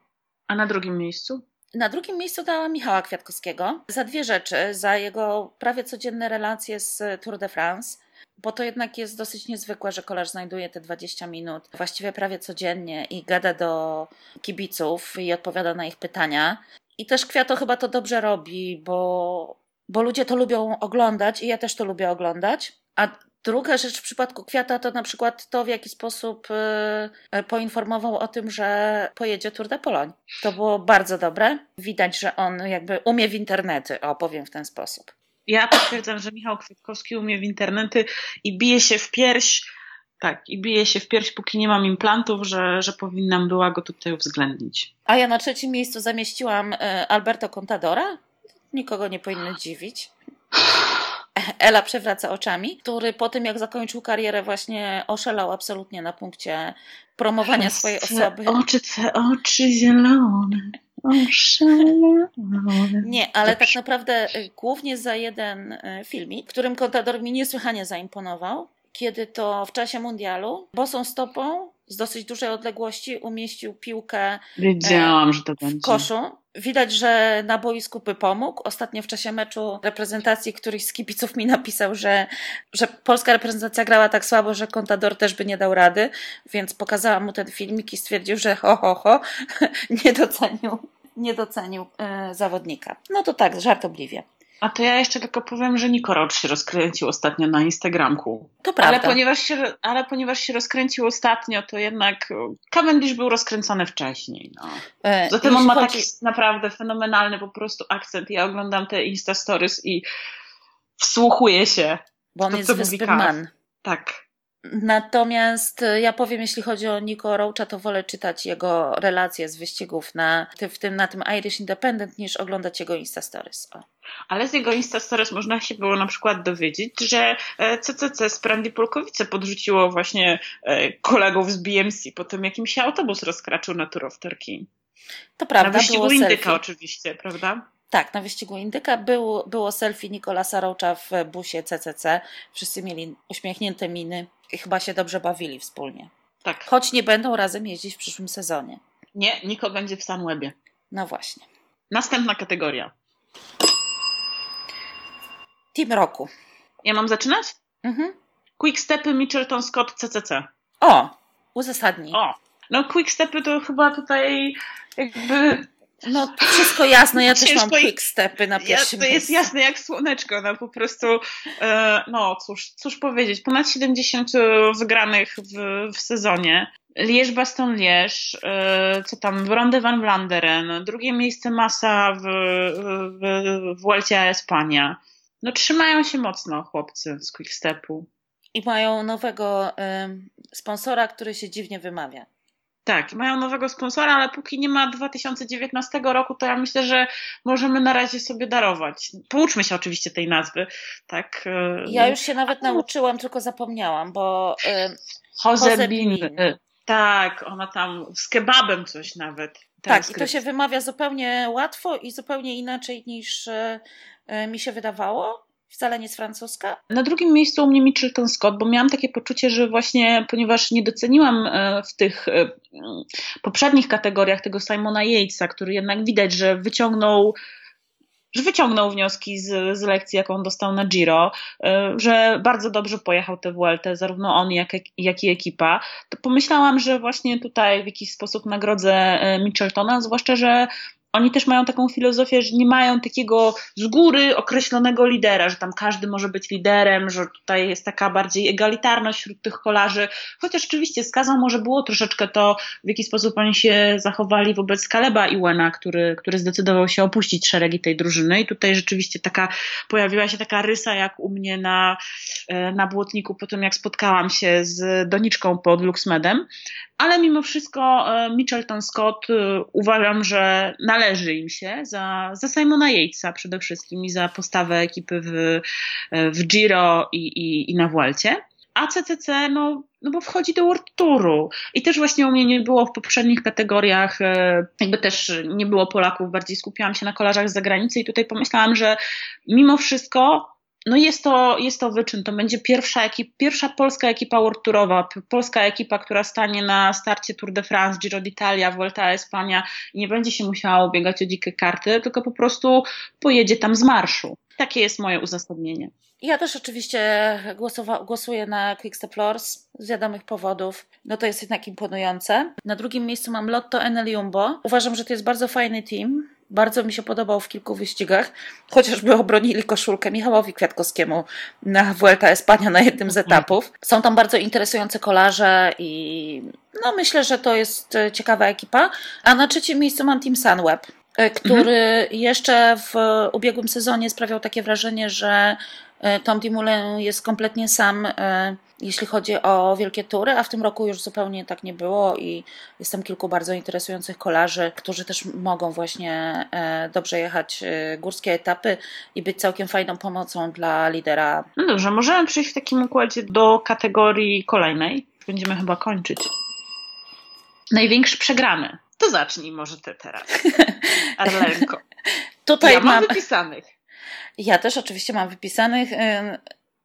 A na drugim miejscu? Na drugim miejscu dała Michała Kwiatkowskiego za dwie rzeczy. Za jego prawie codzienne relacje z Tour de France, bo to jednak jest dosyć niezwykłe, że kolarz znajduje te 20 minut właściwie prawie codziennie i gada do kibiców i odpowiada na ich pytania. I też Kwiato chyba to dobrze robi, bo, bo ludzie to lubią oglądać i ja też to lubię oglądać. A Druga rzecz w przypadku Kwiata to na przykład to, w jaki sposób y, poinformował o tym, że pojedzie Tour de Pologne. To było bardzo dobre. Widać, że on jakby umie w internety, o powiem w ten sposób. Ja potwierdzam, że Michał Kwiatkowski umie w internety i bije się w pierś, tak, i bije się w pierś, póki nie mam implantów, że, że powinnam była go tutaj uwzględnić. A ja na trzecim miejscu zamieściłam y, Alberto Contadora. Nikogo nie powinno dziwić. Ela przewraca oczami, który po tym jak zakończył karierę właśnie oszalał absolutnie na punkcie promowania swojej osoby. Oczy, twe oczy zielone. Nie, ale tak naprawdę y, głównie za jeden y, filmik, którym Contador mi niesłychanie zaimponował, kiedy to w czasie mundialu bosą stopą z dosyć dużej odległości umieścił piłkę Wiedziałam, że to będzie. w koszu. Widać, że na boisku by pomógł. Ostatnio w czasie meczu reprezentacji któryś z kibiców mi napisał, że, że polska reprezentacja grała tak słabo, że Contador też by nie dał rady, więc pokazałam mu ten filmik i stwierdził, że ho, ho, ho, nie docenił, nie docenił e, zawodnika. No to tak, żartobliwie. A to ja jeszcze tylko powiem, że Nico Roach się rozkręcił ostatnio na Instagramku. To prawda. Ale ponieważ, się, ale ponieważ się rozkręcił ostatnio, to jednak Cavendish był rozkręcony wcześniej. No. E, Zatem on ma chodzi- taki naprawdę fenomenalny po prostu akcent. Ja oglądam te Insta Stories i wsłuchuję się. Bo on to, jest co. Man. Tak. Natomiast e, ja powiem, jeśli chodzi o Nico Roacha, to wolę czytać jego relacje z wyścigów na, w tym, na tym Irish Independent niż oglądać jego Insta Stories. O. Ale z jego Insta Stories można się było na przykład dowiedzieć, że e, CCC z Prędy Polkowice podrzuciło właśnie e, kolegów z BMC po tym, jak im się autobus rozkraczył na Tour of Turkey. To Na prawda, wyścigu było Indyka selfie. oczywiście, prawda? Tak, na wyścigu Indyka było, było selfie Nikolasa Roacha w busie CCC. Wszyscy mieli uśmiechnięte miny i chyba się dobrze bawili wspólnie. Tak. Choć nie będą razem jeździć w przyszłym sezonie. Nie, Niko będzie w Sunwebie. No właśnie. Następna kategoria. Team roku. Ja mam zaczynać? Mhm. Quickstepy Mitchelton Scott CCC. O, uzasadnij. O! No Quickstepy to chyba tutaj jakby No wszystko jasne, ja też mam i- quick stepy na Ja, pierwszym to jest miejscu. jasne jak słoneczko, no po prostu, e, no cóż, cóż powiedzieć, ponad 70 wygranych w, w sezonie. Liège Baston Liège, e, co tam, Ronde van Vlaanderen, drugie miejsce Massa w, w, w Espania. No trzymają się mocno chłopcy z Quickstepu. I mają nowego ym, sponsora, który się dziwnie wymawia. Tak, mają nowego sponsora, ale póki nie ma 2019 roku, to ja myślę, że możemy na razie sobie darować. Pouczmy się oczywiście tej nazwy, tak? e, Ja już się nawet nauczyłam, tylko zapomniałam, bo ym, Jose Jose Bin. Bin. y, Tak, ona tam z kebabem coś nawet. tak, i to się wymawia zupełnie łatwo i zupełnie inaczej niż y, y, mi się wydawało. Wcale nie jest francuska. Na drugim miejscu u mnie Mitchelton Scott, bo miałam takie poczucie, że właśnie, ponieważ nie doceniłam e, w tych e, mm, poprzednich kategoriach tego Simona Yatesa, który jednak widać, że wyciągnął że wyciągnął wnioski z, z lekcji, jaką dostał na Giro, e, że bardzo dobrze pojechał tę Vueltę, zarówno on, jak, jak i ekipa, to pomyślałam, że właśnie tutaj w jakiś sposób nagrodzę Mitcheltona, zwłaszcza, że oni też mają taką filozofię, że nie mają takiego z góry określonego lidera, że tam każdy może być liderem, że tutaj jest taka bardziej egalitarność wśród tych kolarzy. Chociaż oczywiście skazą może było troszeczkę to, w jaki sposób oni się zachowali wobec Kaleba Iwena, który, który zdecydował się opuścić szeregi tej drużyny. I tutaj rzeczywiście taka pojawiła się taka rysa jak u mnie na, e, na błotniku po tym, jak spotkałam się z doniczką pod Luxmedem. Ale mimo wszystko e, Mitchelton Scott e, uważam, że należy im się za, za Simona Yatesa przede wszystkim i za postawę ekipy w, e, w Giro i, i, i na Vuelcie. A CCC, no, no bo wchodzi do World Touru. I też właśnie u mnie nie było w poprzednich kategoriach, jakby też nie było Polaków, bardziej skupiałam się na kolarzach z zagranicy i tutaj pomyślałam, że mimo wszystko no jest to, jest to wyczyn. To będzie pierwsza, ekip, pierwsza polska ekipa World Tourowa, polska ekipa, która stanie na starcie Tour de France, Giro d'Italia, Vuelta a Espania i nie będzie się musiała ubiegać o dzikie karty, tylko po prostu pojedzie tam z marszu. Takie jest moje uzasadnienie. Ja też oczywiście głosowa- głosuję na Quickstep Lors z wiadomych powodów. No to jest jednak imponujące. Na drugim miejscu mam Lotto Enel Jumbo. Uważam, że to jest bardzo fajny team. Bardzo mi się podobał w kilku wyścigach, chociażby obronili koszulkę Michałowi Kwiatkowskiemu na Vuelta Espania na jednym z etapów. Są tam bardzo interesujące kolarze i no myślę, że to jest e, ciekawa ekipa. A na trzecim miejscu mam Team Sunweb, e, który jeszcze w ubiegłym sezonie sprawiał takie wrażenie, że Tom Dumoulin jest kompletnie sam, e, jeśli chodzi o wielkie tury, a w tym roku już zupełnie tak nie było i jest tam kilku bardzo interesujących kolarzy, którzy też mogą właśnie e, dobrze jechać górskie etapy i być całkiem fajną pomocą dla lidera. No dobrze, możemy przejść w takim układzie do kategorii kolejnej. Będziemy chyba kończyć. Największy przegrany. To zacznij może ty teraz. Arlenko. Tutaj ja mam, mam wypisanych. Ja też oczywiście mam wypisanych.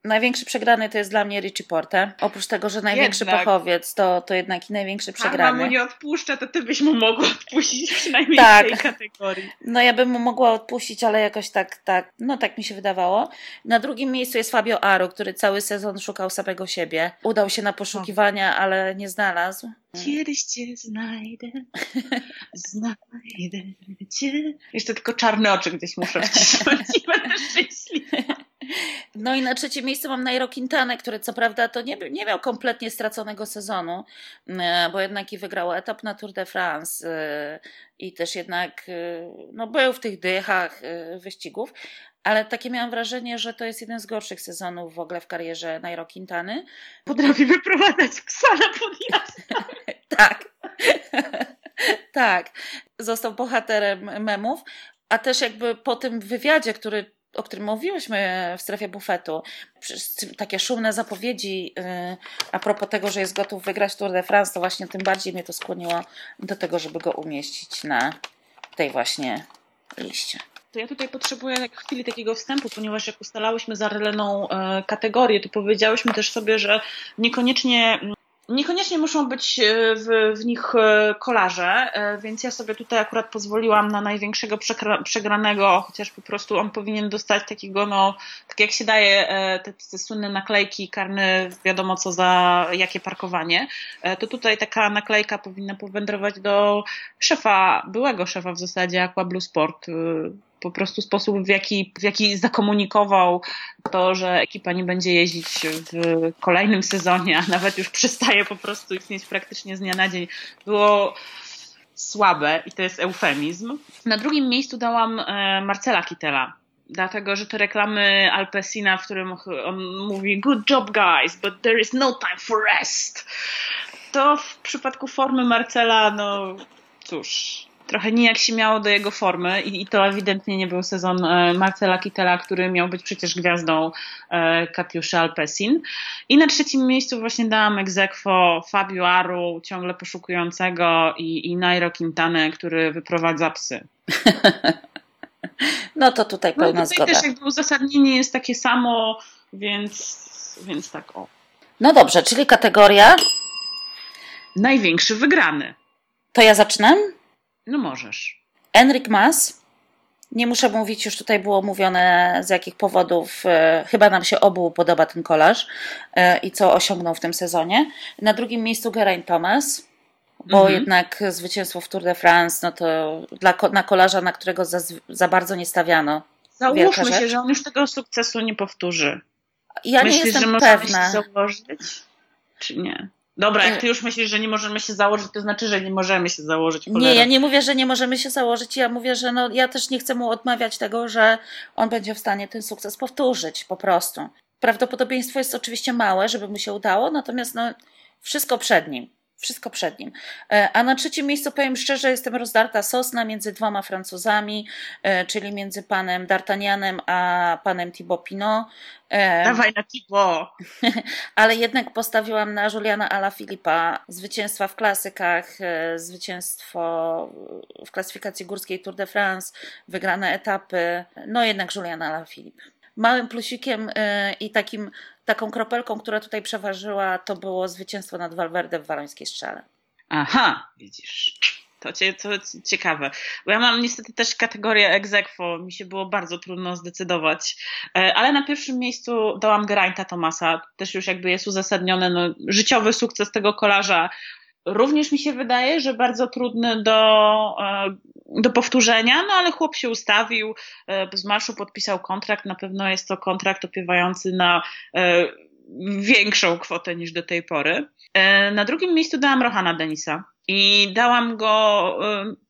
Największy przegrany to jest dla mnie Richie Porte. Oprócz tego, że największy Jednak. to, to jednak i największy przegrany. mu nie odpuszcza, to ty byś mu mogła odpuścić przynajmniej Tak. w tej kategorii. No ja bym mu mogła odpuścić, ale jakoś tak, tak, no tak mi się wydawało. Na drugim miejscu jest Fabio Aro, który cały sezon szukał samego siebie. Udał się na poszukiwania, ale nie znalazł. Kiedyś cię znajdę, znajdę cię. Jeszcze tylko czarne oczy gdzieś muszę wcisnąć i będę szczęśliwa. No i na trzecim miejscu mam Nairo Quintanę, który co prawda to nie, nie miał kompletnie straconego sezonu, e, bo jednak i wygrał etap na Tour de France e, i też jednak e, no, był w tych dychach wyścigów, ale takie miałam wrażenie, że to jest jeden z gorszych sezonów w ogóle w karierze Nairo Quintany. Potrafi wyprowadzać psa na podjazd. Tak. tak. Został bohaterem memów, a też jakby po tym wywiadzie, który o którym mówiłyśmy w strefie bufetu, takie szumne zapowiedzi yy, a propos tego, że jest gotów wygrać Tour de France, to właśnie tym bardziej mnie to skłoniło do tego, żeby go umieścić na tej właśnie liście. Ja tutaj potrzebuję chwili takiego wstępu, ponieważ jak ustalałyśmy za Releną e, kategorię, to powiedziałyśmy też sobie, że niekoniecznie Niekoniecznie muszą być e, w, w nich e, kolarze, e, więc ja sobie tutaj akurat pozwoliłam na największego przegranego, chociaż po prostu on powinien dostać takiego, no, tak jak się daje te, te słynne naklejki karne, wiadomo co za jakie parkowanie, to tutaj taka naklejka powinna powędrować do szefa, byłego szefa w zasadzie Aqua Blue Sport, po prostu sposób, w jaki, w jaki zakomunikował to, że ekipa nie będzie jeździć w kolejnym sezonie, a nawet już przestaje po prostu istnieć praktycznie z dnia na dzień, było słabe i to jest eufemizm. Na drugim miejscu dałam e, Marcela Kittela. Dlatego, że te reklamy Alpesina, w którym on mówi good job guys, but there is no time for rest. To w przypadku formy Marcela, no cóż, trochę nijak się miało do jego formy i, i to ewidentnie nie był sezon e, Marcela Kittela, który miał być przecież gwiazdą e, Katiuszy Alpesin. I na trzecim miejscu właśnie dałam egzekwo Fabio Aru, ciągle poszukującego i, i Nairo Quintana, który wyprowadza psy. No to tutaj pełna no, tutaj zgoda. też jakby uzasadnienie jest takie samo, więc, więc tak o. No dobrze, czyli kategoria. Największy wygrany. To ja zaczynam? No możesz. Enric Mas. Nie muszę mówić, już tutaj było mówione z jakich powodów. E, chyba nam się obu podoba ten kolarz e, i co osiągnął w tym sezonie. Na drugim miejscu Geraint Thomas, bo Mhm. jednak zwycięstwo w Tour de France, no to dla, na kolarza, na którego za, za bardzo nie stawiano. Załóżmy się, że on już tego sukcesu nie powtórzy. Ja Myślisz, nie że jestem możemy pewna. się założyć? Czy nie? Dobra, jak ty już myślisz, że nie możemy się założyć, to znaczy, że nie możemy się założyć. Nie, cholera. ja nie mówię, że nie możemy się założyć. Ja mówię, że no, ja też nie chcę mu odmawiać tego, że on będzie w stanie ten sukces powtórzyć po prostu. Prawdopodobieństwo jest oczywiście małe, żeby mu się udało, natomiast no, wszystko przed nim. Wszystko przed nim. E, A na trzecim miejscu powiem szczerze, jestem rozdarta sosna między dwoma Francuzami, e, czyli między panem D'Artagnanem a panem Thibaut Pinot. E, Dawaj na Tibo. ale jednak postawiłam na Juliana Alaphilippa. Zwycięstwa w klasykach, zwycięstwo w klasyfikacji górskiej Tour de France, wygrane etapy. No jednak Julian Alaphilippe. Małym plusikiem e, i takim, taką kropelką, która tutaj przeważyła, to było zwycięstwo nad Valverde w Walońskiej Strzale. Aha, widzisz. To, to ciekawe. Bo ja mam niestety też kategorię egzekwo. Mi się było bardzo trudno zdecydować. E, Ale na pierwszym miejscu dałam Geraint'a Tomasa. Też już jakby jest uzasadniony no, życiowy sukces tego kolarza. Również mi się wydaje, że bardzo trudny do, e, do powtórzenia, no ale chłop się ustawił, e, z marszu podpisał kontrakt. Na pewno jest to kontrakt opiewający na e, większą kwotę niż do tej pory. Na drugim miejscu dałam Rohana Denisa i dałam go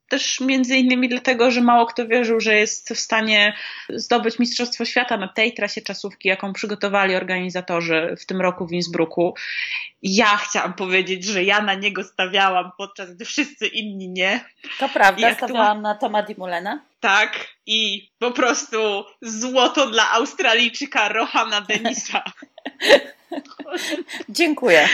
też między innymi dlatego, że mało kto wierzył, że jest w stanie zdobyć Mistrzostwo Świata na tej trasie czasówki, jaką przygotowali organizatorzy w tym roku w Innsbrucku. Ja chciałam powiedzieć, że ja na niego stawiałam, podczas gdy wszyscy inni nie. To prawda, stawiałam na Toma Dimulena. Tak, i po prostu złoto dla Australijczyka Rohana Denisa. Dziękuję.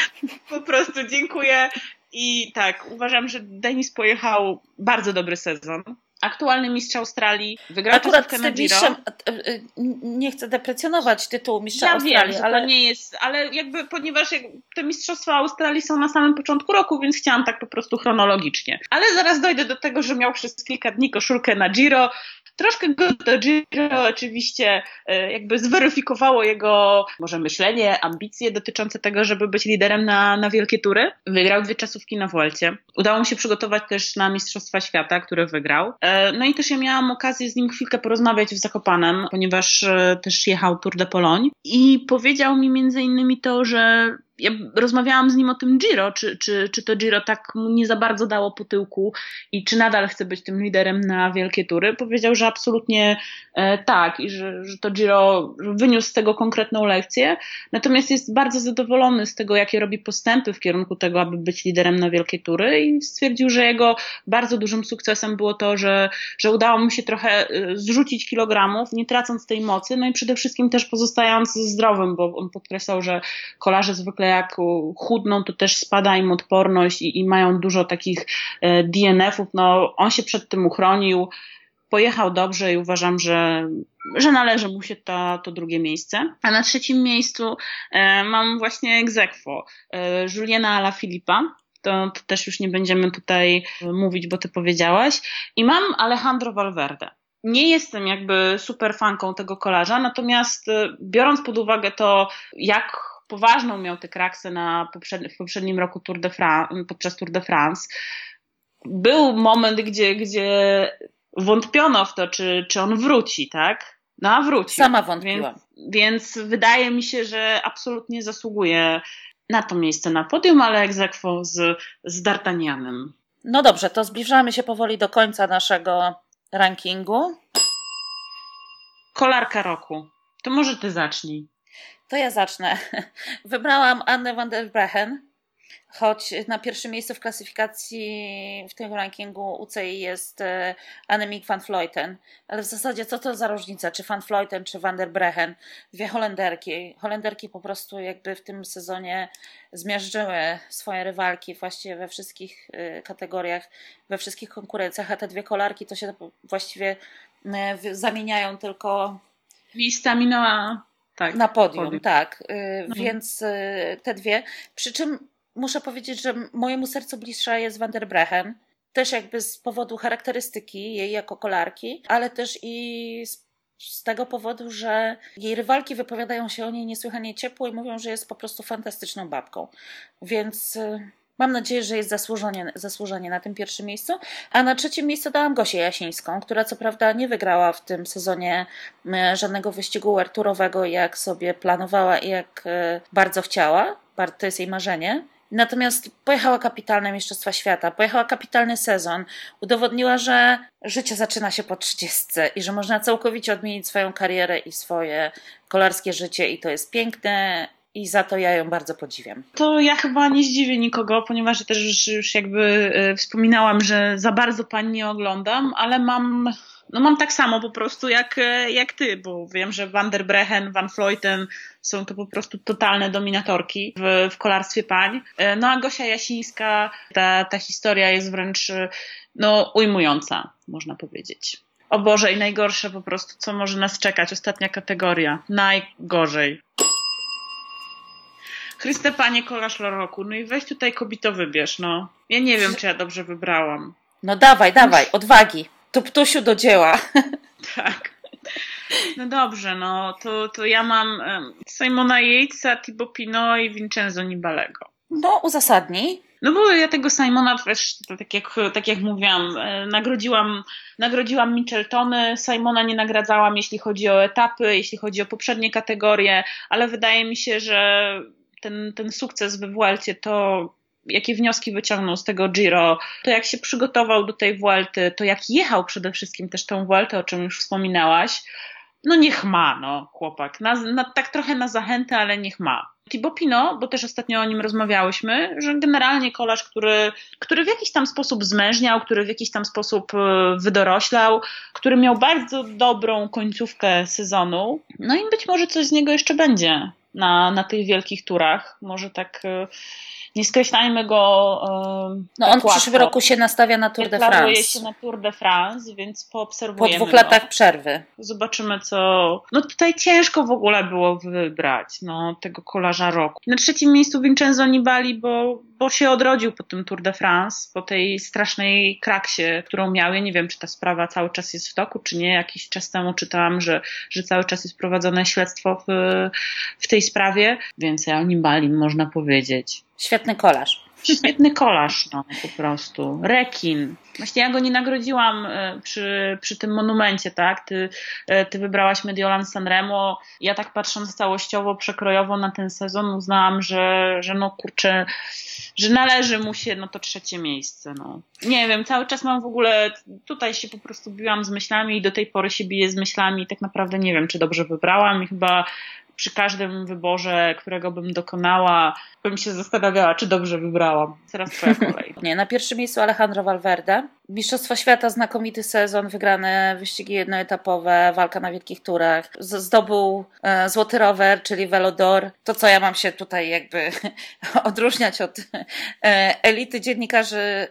Po prostu dziękuję. I tak, uważam, że Denis pojechał bardzo dobry sezon. Aktualny mistrz Australii, wygrał Akurat z na tym Giro. mistrzem, e, e, nie chcę deprecjonować tytułu mistrza Ja Australii, wiem, ale nie jest, ale jakby ponieważ jak te mistrzostwa Australii są na samym początku roku, więc chciałam tak po prostu chronologicznie. Ale zaraz dojdę do tego, że miał przez kilka dni koszulkę na Giro. Troszkę go to Giro oczywiście e, jakby zweryfikowało jego może myślenie, ambicje dotyczące tego, żeby być liderem na, na wielkie tury. Wygrał dwie czasówki na Vuelcie. Udało mu się przygotować też na Mistrzostwa Świata, które wygrał. E, No i też ja miałam okazję z nim chwilkę porozmawiać w Zakopanem, ponieważ e, też jechał Tour de Pologne i powiedział mi między innymi to, że ja rozmawiałam z nim o tym Giro, czy, czy, czy to Giro tak mu nie za bardzo dało po tyłku i czy nadal chce być tym liderem na wielkie tury. Powiedział, że absolutnie e, tak i że, że to Giro wyniósł z tego konkretną lekcję, natomiast jest bardzo zadowolony z tego, jakie robi postępy w kierunku tego, aby być liderem na wielkie tury i stwierdził, że jego bardzo dużym sukcesem było to, że, że udało mu się trochę e, zrzucić kilogramów, nie tracąc tej mocy, no i przede wszystkim też pozostając zdrowym, bo on podkreślał, że kolarze zwykle jak chudną, to też spada im odporność i, i mają dużo takich e, DNF-ów. No, on się przed tym uchronił, pojechał dobrze i uważam, że, że należy mu się to, drugie miejsce. A na trzecim miejscu e, mam właśnie egzekwo e, Juliana Alaphilippa. To, to też już nie będziemy tutaj mówić, bo ty powiedziałaś. I mam Alejandro Valverde nie jestem jakby super fanką tego kolarza, natomiast e, biorąc pod uwagę to, jak poważną miał tę kraksę na poprzedni, w poprzednim roku Tour de France, podczas Tour de France, był moment, gdzie, gdzie wątpiono w to, czy, czy on wróci, tak? No a wrócił. sama wątpiłam. Więc, więc wydaje mi się, że absolutnie zasługuje na to miejsce na podium, ale egzekwo z, z D'Artagnanem. No dobrze, to zbliżamy się powoli do końca naszego rankingu. Kolarka roku. To może ty zacznij. To ja zacznę. Wybrałam Annę van der Brechen, choć na pierwszym miejscu w klasyfikacji w tym rankingu UCI jest e, Annemiek van Vleuten. Ale w zasadzie co to za różnica, czy van Vleuten, czy van der Brechen? Dwie Holenderki. Holenderki po prostu jakby w tym sezonie zmiażdżyły swoje rywalki właściwie we wszystkich e, kategoriach, we wszystkich konkurencjach, a te dwie kolarki to się właściwie e, zamieniają tylko Lista minęła. Tak. na podium, podium. tak. Mhm. Więc y, te dwie. Przy czym muszę powiedzieć, że mojemu sercu bliższa jest Van der Brechen. Też jakby z powodu charakterystyki jej jako kolarki, ale też i z, z tego powodu, że jej rywalki wypowiadają się o niej niesłychanie ciepło i mówią, że jest po prostu fantastyczną babką. Więc y, mam nadzieję, że jest zasłużenie, zasłużenie na tym pierwszym miejscu. A na trzecim miejscu dałam Gosię Jasińską, która co prawda nie wygrała w tym sezonie e, żadnego wyścigu werturowego, jak sobie planowała i jak e, bardzo chciała. To jest jej marzenie. Natomiast pojechała kapitalne Mistrzostwa Świata, pojechała kapitalny sezon, udowodniła, że życie zaczyna się po 30 i że można całkowicie odmienić swoją karierę i swoje kolarskie życie i to jest piękne i za to ja ją bardzo podziwiam. To ja chyba nie zdziwię nikogo, ponieważ też już, już jakby e, wspominałam, że za bardzo pań nie oglądam, ale mam, no mam tak samo po prostu jak, e, jak ty, bo wiem, że Van der Brechen, Van Vleuten są to po prostu totalne dominatorki w, w kolarstwie pań. E, No a Gosia Jasińska, ta, ta historia jest wręcz no, ujmująca, można powiedzieć. O Boże, i najgorsze po prostu, co może nas czekać. Ostatnia kategoria. Najgorzej. Chryste Panie Kolarz roku, no i weź tutaj kobito wybierz, no. Ja nie wiem, czy ja dobrze wybrałam. No dawaj, dawaj, odwagi. Tuptusiu do dzieła. Tak. No dobrze, no to, to ja mam um, Simona Yatesa, Thibaut Pinot i Vincenzo Nibalego. No, uzasadnij. No bo ja tego Simona też, tak jak, tak jak mówiłam, e, nagrodziłam, nagrodziłam Micheltony, Simona nie nagradzałam, jeśli chodzi o etapy, jeśli chodzi o poprzednie kategorie, ale wydaje mi się, że ten, ten sukces we Vuelcie to jakie wnioski wyciągnął z tego Giro, to jak się przygotował do tej Vuelty, to jak jechał przede wszystkim też tą Vueltę, o czym już wspominałaś, no niech ma, no chłopak. Na, na, tak trochę na zachętę, ale niech ma. Thibaut Pinot, bo też ostatnio o nim rozmawiałyśmy, że generalnie kolarz, który, który w jakiś tam sposób zmężniał, który w jakiś tam sposób e, wydoroślał, który miał bardzo dobrą końcówkę sezonu, no i być może coś z niego jeszcze będzie na, na tych wielkich turach. Może tak e, nie skreślajmy go. no on w przyszłym roku się nastawia na Tour de France. się na Tour de France, więc poobserwujemy. Po dwóch latach przerwy. Zobaczymy, co. No tutaj ciężko w ogóle było wybrać no, tego kolarza roku. Na trzecim miejscu Vincenzo Nibali, bo, bo się odrodził po tym Tour de France, po tej strasznej kraksie, którą miał. Ja nie wiem, czy ta sprawa cały czas jest w toku, czy nie. Jakiś czas temu czytałam, że, że cały czas jest prowadzone śledztwo w, w tej sprawie, więc o Nibali można powiedzieć. Świetny kolarz. Świetny kolarz, no po prostu. Rekin. Właśnie ja go nie nagrodziłam e, przy, przy tym monumencie, tak? Ty, e, ty wybrałaś Mediolan Sanremo. Ja tak patrząc całościowo, przekrojowo na ten sezon uznałam, że, że no kurczę, że należy mu się no to trzecie miejsce, no. Nie wiem, cały czas mam w ogóle, tutaj się po prostu biłam z myślami i do tej pory się biję z myślami i tak naprawdę nie wiem, czy dobrze wybrałam i chyba przy każdym wyborze, którego bym dokonała, bym się zastanawiała, czy dobrze wybrałam. Teraz twoja kolej. Nie, na pierwszym miejscu Alejandro Valverde. Mistrzostwa Świata, znakomity sezon, wygrane wyścigi jednoetapowe, walka na wielkich turach. Zdobył e, złoty rower, czyli Velodor. To, co ja mam się tutaj jakby odróżniać od e, elity dziennikarzy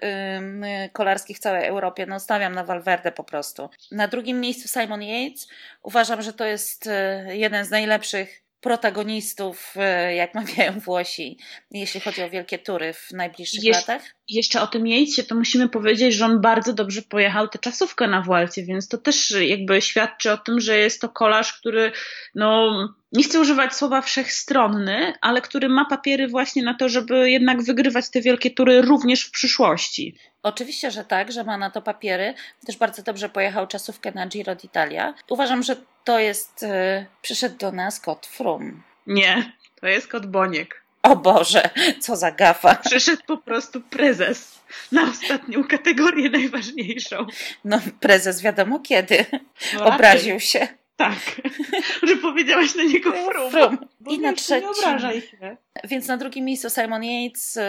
kolarskich w całej Europie. No stawiam na Valverde po prostu. Na drugim miejscu Simon Yates. Uważam, że to jest e, jeden z najlepszych protagonistów, e, jak mawiają Włosi, jeśli chodzi o wielkie tury w najbliższych Jesz latach? Jeszcze o tym Jejcie, to musimy powiedzieć, że on bardzo dobrze pojechał tę czasówkę na Vuelcie, więc to też jakby świadczy o tym, że jest to kolarz, który no nie chcę używać słowa wszechstronny, ale który ma papiery właśnie na to, żeby jednak wygrywać te wielkie tury również w przyszłości. Oczywiście, że tak, że ma na to papiery. Też bardzo dobrze pojechał czasówkę na Giro d'Italia. Uważam, że to jest. Yy, przyszedł do nas kot Frum. Nie, to jest kot Boniek. O Boże, co za gafa. Przyszedł po prostu prezes na ostatnią kategorię najważniejszą. No, prezes wiadomo kiedy. No, Obraził się. Tak, że powiedziałaś na niego frum. frum. I na trzecim. Nie obrażaj się. Więc na drugim miejscu Simon Yates.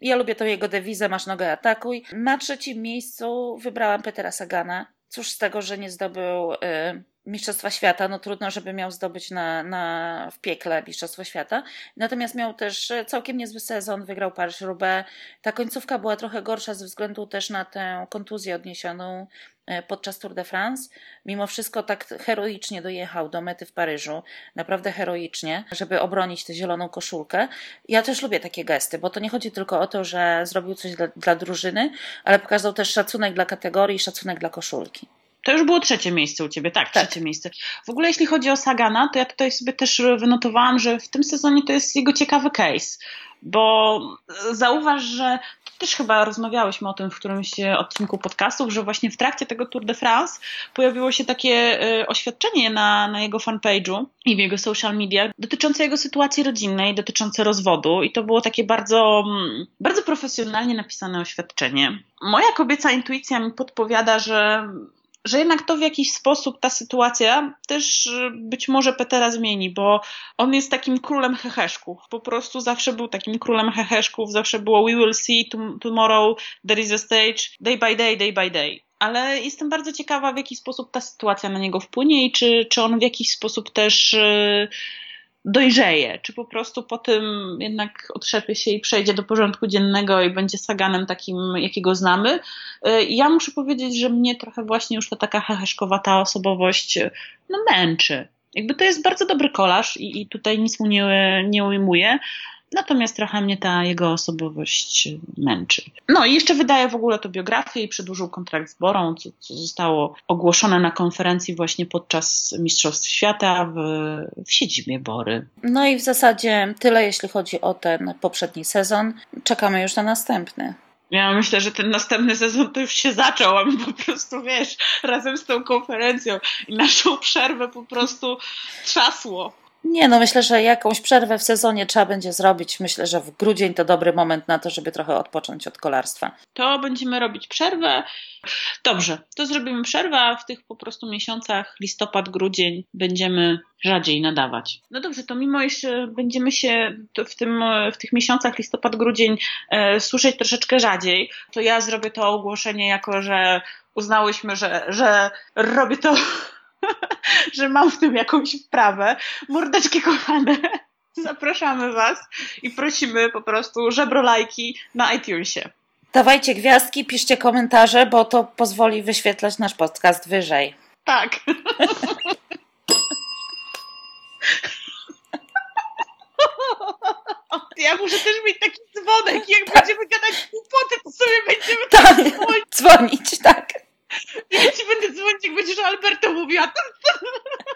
Ja lubię tą jego dewizę, masz nogę atakuj. Na trzecim miejscu wybrałam Petera Sagana. Cóż z tego, że nie zdobył y, Mistrzostwa Świata, no trudno, żeby miał zdobyć na, na, w piekle Mistrzostwo Świata. Natomiast miał też całkiem niezły sezon, wygrał Paryż-Roubaix. Ta końcówka była trochę gorsza ze względu też na tę kontuzję odniesioną e, podczas Tour de France. Mimo wszystko tak heroicznie dojechał do mety w Paryżu, naprawdę heroicznie, żeby obronić tę zieloną koszulkę. Ja też lubię takie gesty, bo to nie chodzi tylko o to, że zrobił coś dla, dla drużyny, ale pokazał też szacunek dla kategorii, szacunek dla koszulki. To już było trzecie miejsce u ciebie, tak, tak, trzecie miejsce. W ogóle jeśli chodzi o Sagana, to ja tutaj sobie też wynotowałam, że w tym sezonie to jest jego ciekawy case, bo zauważ, że też chyba rozmawiałyśmy o tym w którymś odcinku podcastów, że właśnie w trakcie tego Tour de France pojawiło się takie y, oświadczenie na, na jego fanpage'u i w jego social media dotyczące jego sytuacji rodzinnej, dotyczące rozwodu i to było takie bardzo, mm, bardzo profesjonalnie napisane oświadczenie. Moja kobieca intuicja mi podpowiada, że że jednak to w jakiś sposób ta sytuacja też y, być może Petera zmieni, bo on jest takim królem heheszków. Po prostu zawsze był takim królem heheszków, zawsze było we will see tomorrow, there is a stage, day by day, day by day. Ale jestem bardzo ciekawa, w jaki sposób ta sytuacja na niego wpłynie i czy, czy on w jakiś sposób też yy, dojrzeje, czy po prostu po tym jednak otrzepie się i przejdzie do porządku dziennego i będzie saganem takim, jakiego znamy. Y, ja muszę powiedzieć, że mnie trochę właśnie już ta taka heheszkowata osobowość y, no, męczy. Jakby to jest bardzo dobry kolarz i, i tutaj nic mu nie, nie ujmuje, Natomiast trochę mnie ta jego osobowość męczy. No i jeszcze wydaje w ogóle to biografię i przedłużył kontrakt z Borą, co, co zostało ogłoszone na konferencji właśnie podczas Mistrzostw Świata w, w siedzibie Bory. No i w zasadzie tyle, jeśli chodzi o ten poprzedni sezon. Czekamy już na następny. Ja myślę, że ten następny sezon to już się zaczął, a my po prostu, wiesz, razem z tą konferencją i naszą przerwę po prostu trzasło. Nie, no myślę, że jakąś przerwę w sezonie trzeba będzie zrobić. Myślę, że w grudzień to dobry moment na to, żeby trochę odpocząć od kolarstwa. To będziemy robić przerwę. Dobrze, to zrobimy przerwę, a w tych po prostu miesiącach listopad, grudzień będziemy rzadziej nadawać. No dobrze, to mimo iż będziemy się w, tym, w tych miesiącach listopad, grudzień e, słyszeć troszeczkę rzadziej, to ja zrobię to ogłoszenie jako, że uznałyśmy, że, że robię to że mam w tym jakąś wprawę. Mordeczki kochane, zapraszamy Was i prosimy po prostu żebrolajki na iTunesie. Dawajcie gwiazdki, piszcie komentarze, bo to pozwoli wyświetlać nasz podcast wyżej. Tak. Ja muszę też mieć taki dzwonek. Jak tak. będziemy gadać głupoty, to sobie będziemy tak, dzwonić. dzwonić, tak. Ja ci będę dzwonić, jak będziesz Alberto mówiła.